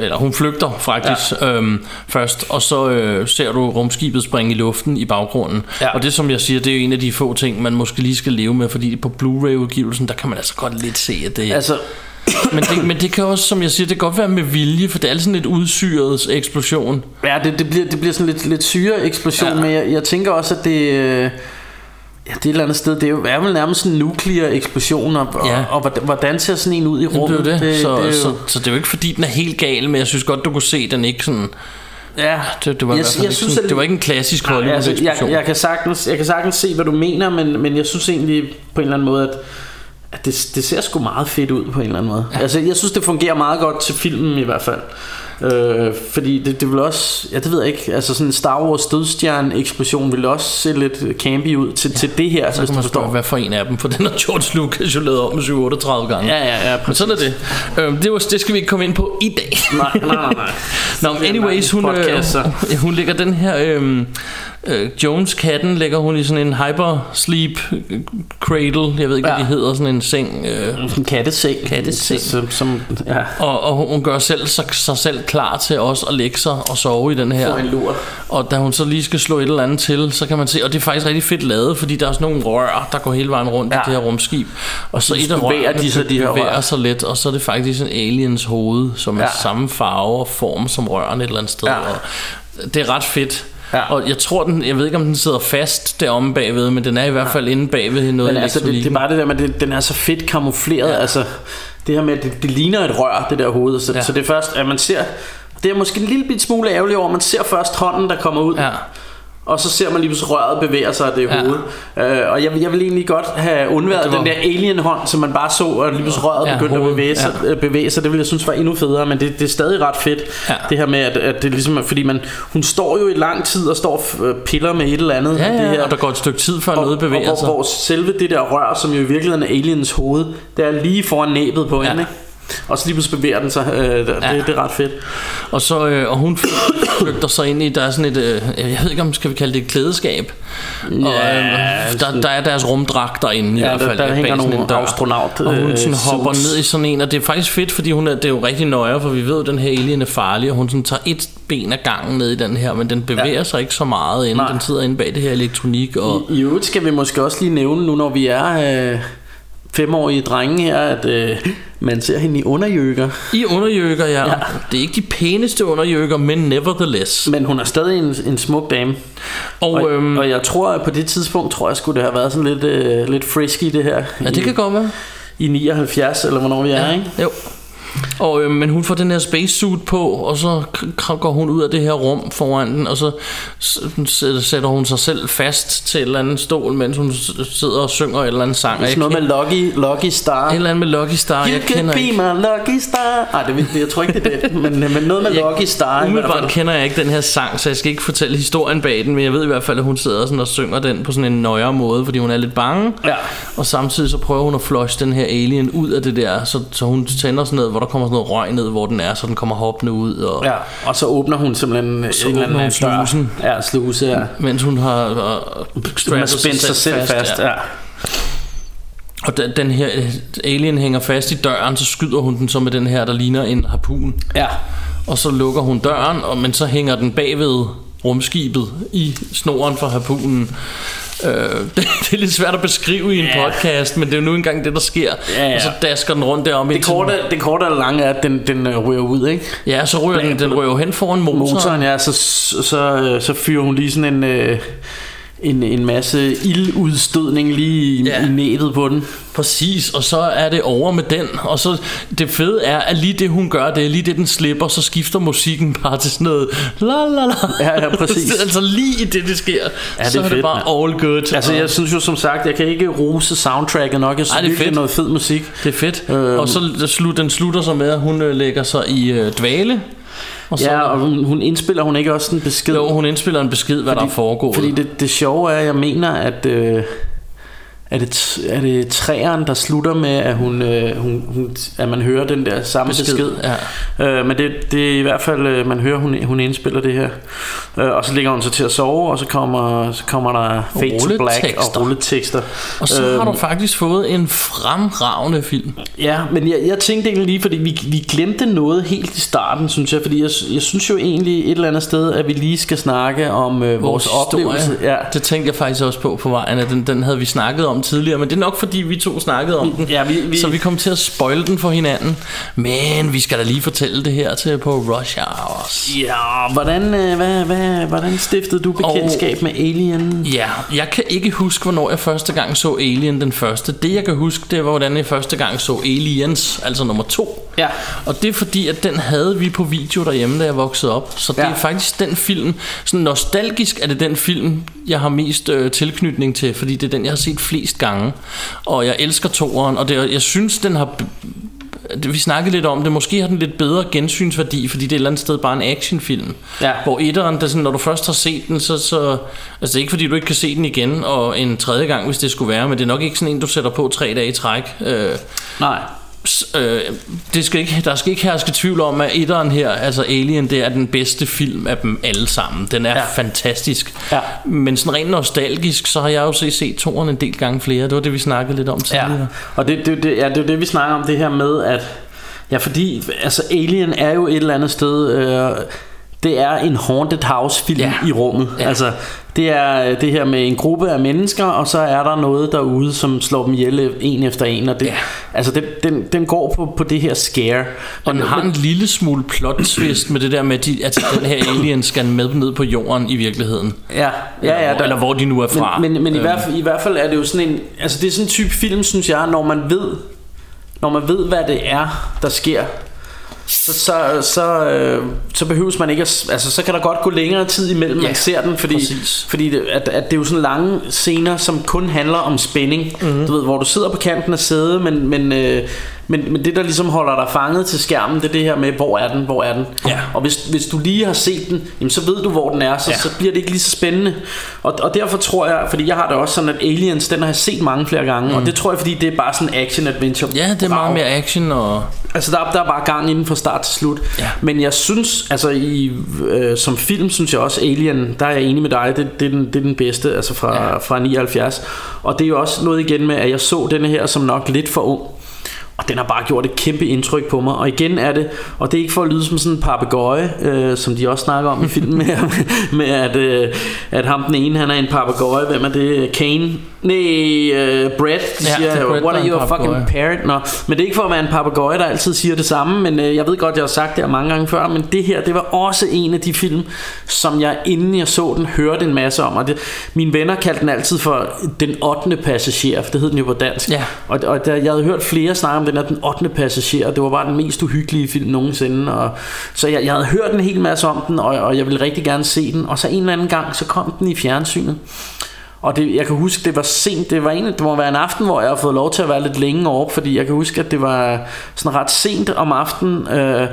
eller hun flygter faktisk ja. øhm, først, og så øh, ser du rumskibet springe i luften i baggrunden. Ja. Og det som jeg siger, det er jo en af de få ting, man måske lige skal leve med, fordi på Blu-ray-udgivelsen, der kan man altså godt lidt se, at det Altså [coughs] men, det, men det kan også, som jeg siger, det kan godt være med vilje, for det er sådan lidt udsyret eksplosion. Ja det, det, bliver, det bliver sådan lidt, lidt syre eksplosion ja. Men jeg, jeg tænker også at det øh, Ja, det er et eller andet sted Det er jo er vel nærmest en nuklear eksplosion Og, Ja. og, og hvordan, ser sådan en ud i rummet det er jo det. så, det er jo, så, så det er jo ikke fordi, den er helt gal, men jeg synes godt, du kunne se, den ikke sådan... Ja, Det, det, var, Jeg- jeg ikke synes, sådan, at- det var ikke en klassisk Nej, altså, jeg, jeg, kan sagtens, jeg kan sagtens se, hvad du mener, men, men jeg synes egentlig på en eller anden måde, at, at det, det ser sgu meget fedt ud på en eller anden måde. Ja. Altså, jeg synes, det fungerer meget godt til filmen i hvert fald. Øh, fordi det, det vil også, ja det ved jeg ikke, altså sådan en Star Wars dødstjerne eksplosion vil også se lidt campy ud til, ja. til det her, så hvis kan du man spørge, forstår. hvad for en af dem, for den har George Lucas jo lavet om 37 gange. Ja, ja, ja, Men sådan er det. Øhm, det, var, det skal vi ikke komme ind på i dag. Nej, nej, nej, nej. [laughs] Nå, anyways, hun, øh, så. hun lægger den her øh, øh, Jones-katten lægger hun i sådan en hyper-sleep cradle, jeg ved ikke, hvad Ja. de hedder, sådan en seng. Øh, en katteseng. Katteseng. Som, som, ja, og, og hun gør selv sig, sig selv klar til også at lægge sig og sove i den her. får en lur. Og da hun så lige skal slå et eller andet til, så kan man se, og det er faktisk rigtig fedt lavet, fordi der er sådan nogle rør, der går hele vejen rundt ja. i det her rumskib. Og så så et af rørene de sig, de her bevæger rør. sig lidt, og så er det faktisk en aliens hoved, som er Ja. samme farve og form som rørene et eller andet sted. Ja. Og det er ret fedt. Ja. Og jeg tror, den, jeg ved ikke, om den sidder fast deromme bagved, men den er i hvert fald inde bagved i noget Men altså, det, det er bare det der med, det, den er så fedt kamufleret. Ja. Altså, det her med, at det, det ligner et rør, det der hoved. Så, Ja. ja. så det er først, at man ser... Det er måske en lille bit smule ærgerligt over, man ser først hånden, der kommer ud. Ja. Og så ser man lige pludselig røret bevæger sig af det Ja. hoved. Øh, og jeg, vil- jeg vil egentlig godt have undværet Det var- den der alien-hånd, som man bare så, og lige pludselig røret Ja, begyndte hovedet. at bevæge sig, Ja. bevæge sig. Det ville jeg synes var endnu federe, men det, det er stadig ret fedt. Ja. Det her med, at, at det ligesom fordi man, hun står jo i lang tid og står og f- piller med et eller andet. Ja, det ja, her. og der går et stykke tid, før noget bevæger og hvor, sig. hvor selve det der rør, som jo i virkeligheden er aliens hoved, det er lige foran næbet på ja. hende, ikke? Og så lige pludselig bevæger den sig. Øh, det, Ja. det, det er ret fedt. Og, så, øh, og hun [coughs] flygter sig ind i, der er sådan et, øh, jeg ved ikke om skal vi kalde det et klædeskab. og, øh, der, der er deres rumdragt derinde i Ja, hvert der- fald. der bag hænger nogle dør. astronaut, Og hun øh, sådan hopper suits. ned i sådan en, og det er faktisk fedt, fordi hun er, det er jo rigtig nøje, for vi ved, at den her alien er farlig, og hun sådan tager et ben ad gangen ned i den her, men den bevæger ja. sig ikke så meget, inden Nej. den sidder inde bag det her elektronik. Og, I øvrigt skal vi måske også lige nævne, nu når vi er øh, femårige drenge her, at øh, man ser hende i underjøkker. I underjøkker, ja. ja. Ja. Det er ikke de pæneste underjøkker, men nevertheless. Men hun er stadig en, en smuk dame. Og, Og, øhm, og jeg tror, at på det tidspunkt, tror jeg skulle det have været sådan lidt, øh, lidt frisky det her. ja, det i, kan godt være. I 79, eller hvornår vi er, ikke? Jo. Og, øh, men hun får den her spacesuit på, og så går hun ud af det her rum foran den, og så sætter hun sig selv fast til et eller andet stol, mens hun sidder og synger et eller andet sang. Det er noget med Lucky, Lucky Star. Et eller andet med Lucky Star, You jeg kender be ikke. my lucky star. Nej, det, jeg tror ikke, det er det. Men, men noget med Jeg- Lucky Star. Umiddelbart kender jeg ikke den her sang, så jeg skal ikke fortælle historien bag den, men jeg ved i hvert fald, at hun sidder sådan og synger den på sådan en nøjere måde, fordi hun er lidt bange. Ja. Og samtidig så prøver hun at flush den her alien ud af det der, så, så hun tænder sådan noget, hvor der kommer sådan noget røg ned, hvor den er, så den kommer hoppende ud. Og, Ja, og så åbner hun simpelthen Så en eller anden dør. slusen. Ja, sluse, ja. Mens hun har uh, Hun har spændt sig selv fast, ja. Og den, den her øh, alien hænger fast i døren, så skyder hun den så med den her, der ligner en harpun. Ja. Og så lukker hun døren, og, men så hænger den bagved rumskibet i snoren for harpunen. Øh, [laughs] det, det er lidt svært at beskrive i en Ja. podcast, men det er jo nu engang det, der sker. Ja, ja. Og så dasker den rundt derom. Det korte, det korte og lange er, at den, den øh, ryger ud, ikke? Ja, så ryger den, den jo hen foran motoren. Motoren, ja, så, så, øh, så fyrer hun lige sådan en, øh, en, en masse ildudstødning lige i, Ja. i næbet på den. Præcis, og så er det over med den. Og så det fede er, at lige det hun gør, det er lige det den slipper, så skifter musikken bare til sådan noget la la la. Ja, ja, præcis. [laughs] altså lige i det, det sker, Ja, det så er det bare all good. Altså, jeg synes jo som sagt, jeg kan ikke rose soundtracket nok. Jeg synes Ej, det er fedt. noget fed musik. det er fedt. Øhm. Og så slut, den slutter så med, at hun øh, lægger sig i øh, dvale. Og så, Ja, og hun, hun indspiller hun ikke også en besked? jo, hun indspiller en besked, hvad der er foregået. Fordi det, det sjove er, at jeg mener, at... Øh, er det, er det træeren, der slutter med, at, hun, øh, hun, hun, at man hører den der samme besked? Besked, besked. Øh, men det, det er i hvert fald, øh, man hører, hun, hun indspiller det her. Øh, og så ligger hun så til at sove, og så kommer, så kommer der Fade to Black og rulletekster. og så har Øhm, du faktisk fået en fremragende film. Ja, men jeg, jeg tænkte egentlig lige, fordi vi, vi glemte noget helt i starten, synes jeg. Fordi jeg, jeg synes jo egentlig et eller andet sted, at vi lige skal snakke om øh, vores, vores oplevelse. Ja. Det tænkte jeg faktisk også på på vejen, at den, den havde vi snakket om tidligere, men det er nok fordi vi to snakkede om den, Ja, vi- vi- så vi kom til at spoil den for hinanden. Men vi skal da lige fortælle det her til på Rush Hours. Ja, hvordan, øh, hvad, hvad, hvordan stiftede du bekendtskab med Alien? Ja, jeg kan ikke huske, hvornår jeg første gang så Alien den første. Det jeg kan huske, det var, hvordan jeg første gang så Aliens, altså nummer to. Ja. Og det er fordi, at den havde vi på video derhjemme, da jeg voksede op. Så det Ja. er faktisk den film, sådan nostalgisk er det den film, jeg har mest øh, tilknytning til, fordi det er den, jeg har set flest gange. Og jeg elsker toeren, og det, jeg synes, den har... det- Vi snakkede lidt om det. Måske har den lidt bedre gensynsværdi, fordi det er et eller andet sted bare en actionfilm. Ja. Hvor etteren, der sådan, når du først har set den, så, så... Altså det er ikke fordi, du ikke kan se den igen, og en tredje gang, hvis det skulle være, men det er nok ikke sådan en, du sætter på tre dage i træk. Øh, Nej. Øh, det skal ikke, der skal ikke herske tvivl om, at etteren her, altså Alien, det er den bedste film af dem alle sammen. Den er ja. Ja. fantastisk. Ja. Men sådan rent nostalgisk, så har jeg jo set, set toeren en del gange flere. Det var det, vi snakkede lidt om Ja, tidligere. og det, det, det, ja, det er det, vi snakker om, det her med, at... Ja, fordi altså, Alien er jo et eller andet sted... Øh, det er en haunted house film Ja. i rummet. Ja. Altså, det er det her med en gruppe af mennesker, og så er der noget derude, som slår dem ihjel en efter en. Og det, Ja. Altså, den, den, den går på, på det her scare. Og den har en lille smule plot twist med det der med, at, de, at den her alien skal med ned på jorden i virkeligheden. Ja, ja, ja. eller, hvor, eller hvor de nu er fra. Men, men, men i, Øhm, hvert fald, i hvert fald er det jo sådan en Altså det er sådan en type film synes jeg Når man ved Når man ved hvad det er Der sker så, så, så, øh, så behøves man ikke at, altså så kan der godt gå længere tid imellem Ja, man ser den fordi, præcis. fordi det, at, at det er jo sådan lange scener som kun handler om spænding Mhm. mm-hmm. du ved hvor du sidder på kanten af sædet men, men, øh, men, men det der ligesom holder dig fanget til skærmen det er det her med hvor er den hvor er den Ja. og hvis, hvis du lige har set den jamen, så ved du hvor den er så, Ja. så bliver det ikke lige så spændende og, og derfor tror jeg fordi jeg har det også sådan at Aliens den har jeg set mange flere gange mm. og det tror jeg fordi det er bare sådan action adventure Ja, det er meget mere action og... Altså der, der er bare gang inden fra start til slut Ja. Men jeg synes Altså i, øh, som film synes jeg også Alien Der er jeg enig med dig Det, det, er, den, det er den bedste Altså fra, Ja. ja. fra 79 Og det er jo også noget igen med At jeg så denne her som nok lidt for ung og den har bare gjort et kæmpe indtryk på mig. Og igen er det Og det er ikke for at lyde som sådan en papegøje øh, Som de også snakker om i filmen med, [laughs] med at, øh, at ham den ene Han er en papegøje. Hvem er det? Kane? Nej, uh, Brad, de Ja, siger, er Brad, what are en you a fucking papegøje." parrot? Nå, men det er ikke for at være en papegøje, der altid siger det samme, men uh, jeg ved godt, jeg har sagt det her mange gange før, men det her, det var også en af de film, som jeg, inden jeg så den, hørte en masse om, og det, mine venner kaldte den altid for den 8. passager, for det hed den jo på dansk. Ja. Og, og der, jeg havde hørt flere snakke om den her, den 8. passager, og det var bare den mest uhyggelige film nogensinde, og, så jeg, jeg havde hørt en hel masse om den, og, og jeg ville rigtig gerne se den, og så en eller anden gang, så kom den i fjernsynet. Og det, jeg kan huske, det var sent. Det var en, det må være en aften, hvor jeg har fået lov til at være lidt længe over, fordi jeg kan huske, at det var sådan ret sent om aftenen, øh,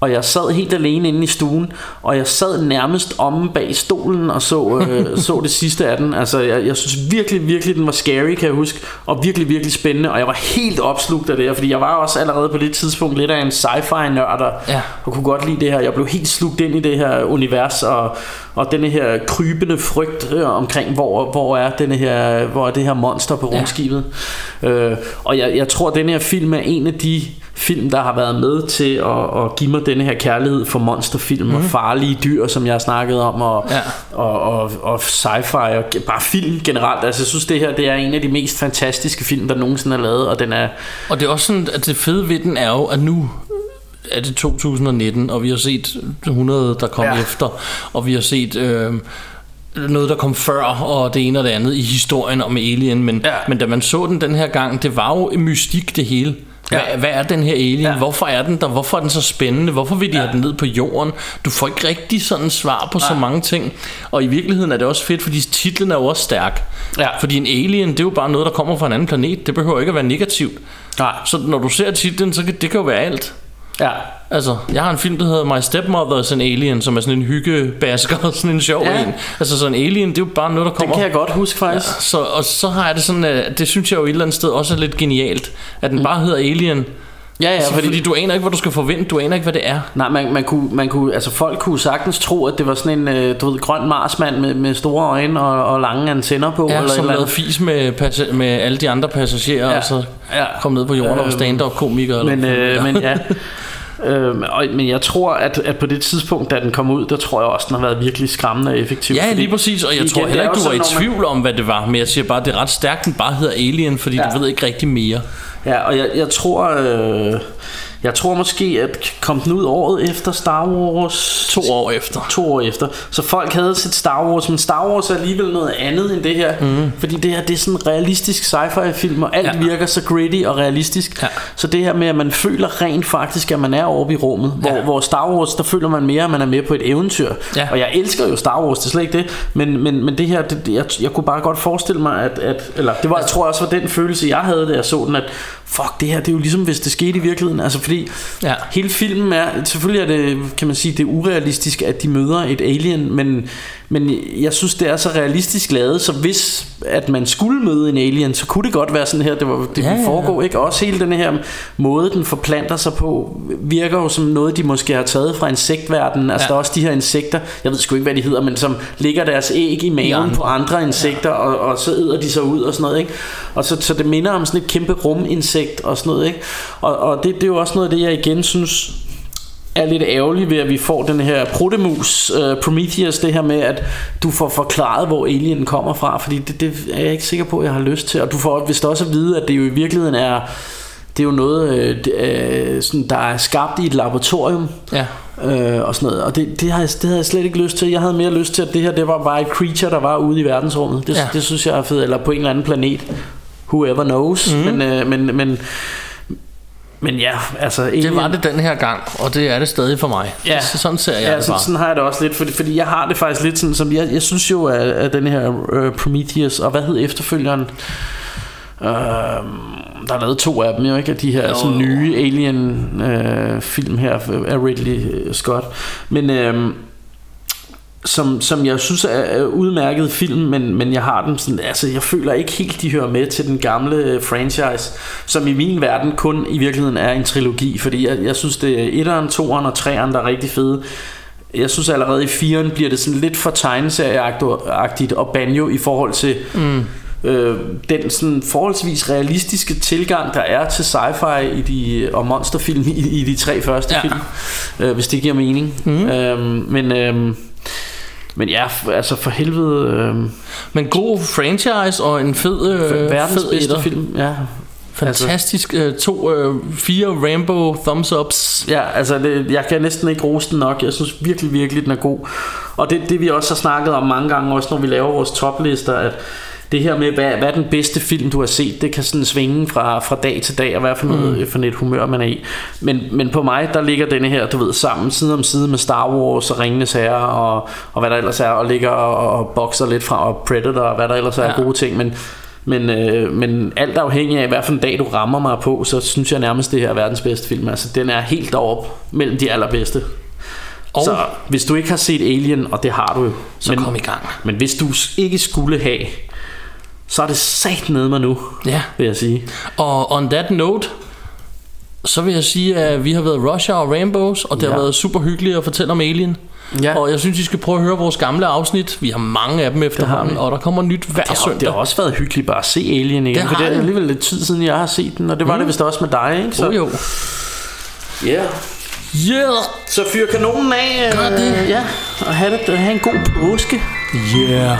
og jeg sad helt alene inde i stuen, og jeg sad nærmest omme bag stolen og så, øh, [laughs] så det sidste af den. Altså, jeg, jeg synes virkelig, virkelig, den var scary, kan jeg huske, og virkelig, virkelig spændende, og jeg var helt opslugt af det her, fordi jeg var også allerede på det tidspunkt lidt af en sci-fi-nørd, og, Ja. og kunne godt lide det her. Jeg blev helt slugt ind i det her univers, og, og denne her krybende frygt øh, omkring, hvor, hvor, er denne her, hvor er det her monster på rumskibet. Øh, og jeg, jeg tror, at denne her film er en af de film, der har været med til at, at give mig denne her kærlighed for monsterfilm mm. og farlige dyr, som jeg har snakket om, og, Ja. og, og, og sci-fi, og bare film generelt. Altså, jeg synes, det her det er en af de mest fantastiske film, der nogensinde er lavet, og den er... Og det er også sådan, at det fede ved den er jo, at nu er det 2019, og vi har set 100, der kom Ja. efter, og vi har set øh, noget, der kom før, og det ene og det andet i historien om Alien, men, Ja. men da man så den den her gang, det var jo mystik det hele. Hvad, Ja. hvad er den her alien? Ja. Ja. Hvorfor er den der? Hvorfor er den så spændende? Hvorfor vil de ja. have den ned på jorden? Du får ikke rigtig sådan svar på så mange ting. Og i virkeligheden er det også fedt, fordi titlen er jo også stærk. Ja. Fordi en alien, det er jo bare noget, der kommer fra en anden planet. Det behøver ikke at være negativt. Nej. Så når du ser titlen, så kan det kan jo være alt. Ja. Altså, jeg har en film, der hedder My Stepmother is an Alien, som er sådan en hyggebasker, sådan en sjov Ja. en. Altså, sådan en alien, det er jo bare noget, der kommer. kan jeg godt huske, faktisk. Ja, så, og så har jeg det sådan, at det synes jeg jo et eller andet sted også er lidt genialt, at den bare hedder Alien. Ja, ja, Ja, fordi, fordi du aner ikke, hvad du skal forvente, du aner ikke, hvad det er. Nej, man, man, kunne, man kunne, altså folk kunne sagtens tro, at det var sådan en, øh, du ved, grøn marsmand med, med store øjne og, og lange antenner på. Ja, eller som eller lavede fis med, med alle de andre passagerer, Ja. ja. og så Ja. kom ned på jorden og var Øhm, stand-up-komiker. eller Men, hvad øh, fanden men ja. [laughs] Øhm, og, men jeg tror, at, at på det tidspunkt, da den kom ud, der tror jeg også, den har været virkelig skræmmende og effektiv. Ja, lige præcis, og jeg igen, tror heller er ikke, du var i man- tvivl om, hvad det var, men jeg siger bare, det er ret stærkt, den bare hedder Alien, fordi Ja. ja. du ved ikke rigtig mere. Ja, og jeg, jeg tror... Øh, jeg tror måske, at kom den ud året efter Star Wars... To år efter. To år efter. Så folk havde set Star Wars, men Star Wars er alligevel noget andet end det her. Mm. Fordi det her, det er sådan en realistisk sci-fi film, og alt ja. Virker så gritty og realistisk. Ja. Så det her med, at man føler rent faktisk, at man er oppe i rummet. Hvor, Ja. hvor Star Wars, der føler man mere, at man er med på et eventyr. Ja. Og jeg elsker jo Star Wars, det er slet ikke det. Men, men, men det her, det, jeg, jeg kunne bare godt forestille mig, at... at eller det var, jeg tror også, var den følelse, jeg havde, da jeg så den, at fuck, det her, det er jo ligesom, hvis det skete i virkeligheden. Altså fordi Ja. hele filmen er, selvfølgelig er det, kan man sige, det er urealistisk, at de møder et alien, men, men jeg synes, det er så realistisk lavet, så hvis at man skulle møde en alien, så kunne det godt være sådan her, det, var, det Ja, ville ja, foregå, ikke? Også hele den her måde, den forplanter sig på, virker jo som noget, de måske har taget fra insektverdenen. Altså Ja. der er også de her insekter, jeg ved sgu ikke, hvad de hedder, men som ligger deres æg i maven andre. på andre insekter, ja. og, og så æder de sig ud og sådan noget, ikke? Og så, så det minder om sådan et kæmpe ruminsekt og sådan noget, ikke? Og, og det, det er jo også noget af det, jeg igen synes er lidt ærgerligt ved, at vi får den her protemus, uh, Prometheus, det her med, at du får forklaret, hvor alien kommer fra, fordi det, det er jeg ikke sikker på, at jeg har lyst til. Og du får vist også at vide, at det jo i virkeligheden er, det er jo noget, øh, øh, sådan, der er skabt i et laboratorium, Ja. øh, og sådan noget. Og det, det, har jeg, det havde jeg slet ikke lyst til. Jeg havde mere lyst til, at det her, det var bare et creature, der var ude i verdensrummet. Det. Ja. det synes jeg er fedt. Eller på en eller anden planet. Whoever knows. Mm. Men, øh, men, men, men ja, altså... Det var det den her gang, og det er det stadig for mig. Ja. Så, sådan ser jeg ja, det sådan, bare. sådan har jeg det også lidt, fordi, fordi jeg har det faktisk lidt sådan, som jeg, jeg synes jo, at, at den her uh, Prometheus, og hvad hed efterfølgeren? Uh, der er lavet to af dem jo, ikke? Af de her Jo, sådan nye Alien uh, film her af Ridley Scott. Men uh, som, som jeg synes er, udmærket film, men, men jeg har den sådan, altså jeg føler ikke helt, de hører med til den gamle øh, franchise, som i min verden kun i virkeligheden er en trilogi, fordi jeg, jeg synes det er etteren, toeren og treeren, der er rigtig fede. Jeg synes allerede i firen bliver det sådan lidt for tegneserieagtigt og banjo i forhold til mm. øh, den sådan forholdsvis realistiske tilgang, der er til sci-fi i de, og monsterfilm i, i de tre første ja. Film, øh, hvis det giver mening. Mm. Øhm, men øhm, Men ja, altså for helvede... Øh, Men god franchise og en fed, øh, verdens fed bedste etter. film, ja. Fantastisk. Øh, to, øh, fire Rambo thumbs ups. Ja, altså det, jeg kan næsten ikke rose den nok. Jeg synes virkelig, virkelig, den er god. Og det, det vi også har snakket om mange gange, også når vi laver vores toplister, at det her med, hvad, hvad er den bedste film, du har set, det kan sådan svinge fra, fra dag til dag, og hvad for, noget, mm. for et humør man er i. Men, men på mig, der ligger denne her, du ved, sammen side om side med Star Wars og Ringenes Herre, og, og hvad der ellers er, og ligger og, og bokser lidt fra, og Predator, og hvad der ellers er Ja. gode ting, men men, øh, men alt afhængig af, hvad for en dag du rammer mig på, så synes jeg nærmest, det her er verdens bedste film. Altså, den er helt deroppe mellem de allerbedste. Og Så hvis du ikke har set Alien, og det har du jo, så men, kom i gang. men hvis du ikke skulle have, så er det sat ned mig nu, Ja. vil jeg sige. Og on that note, så vil jeg sige, at vi har været Russia og Rainbows, og det ja. har Ja. været super hyggeligt at fortælle om Alien. Ja. Og jeg synes, I skal prøve at høre vores gamle afsnit. Vi har mange af dem efterhånden, og der kommer nyt hver Det har, søndag. det har også været hyggeligt bare at se Alien igen, Det for det er alligevel lidt tid siden, jeg har set den, og det var mm. det vist også med dig, ikke? Så, Oh, jo. Yeah. Yeah! Så fyr kanonen af, Gør det. øh, ja, og have, det, have en god påske. Yeah!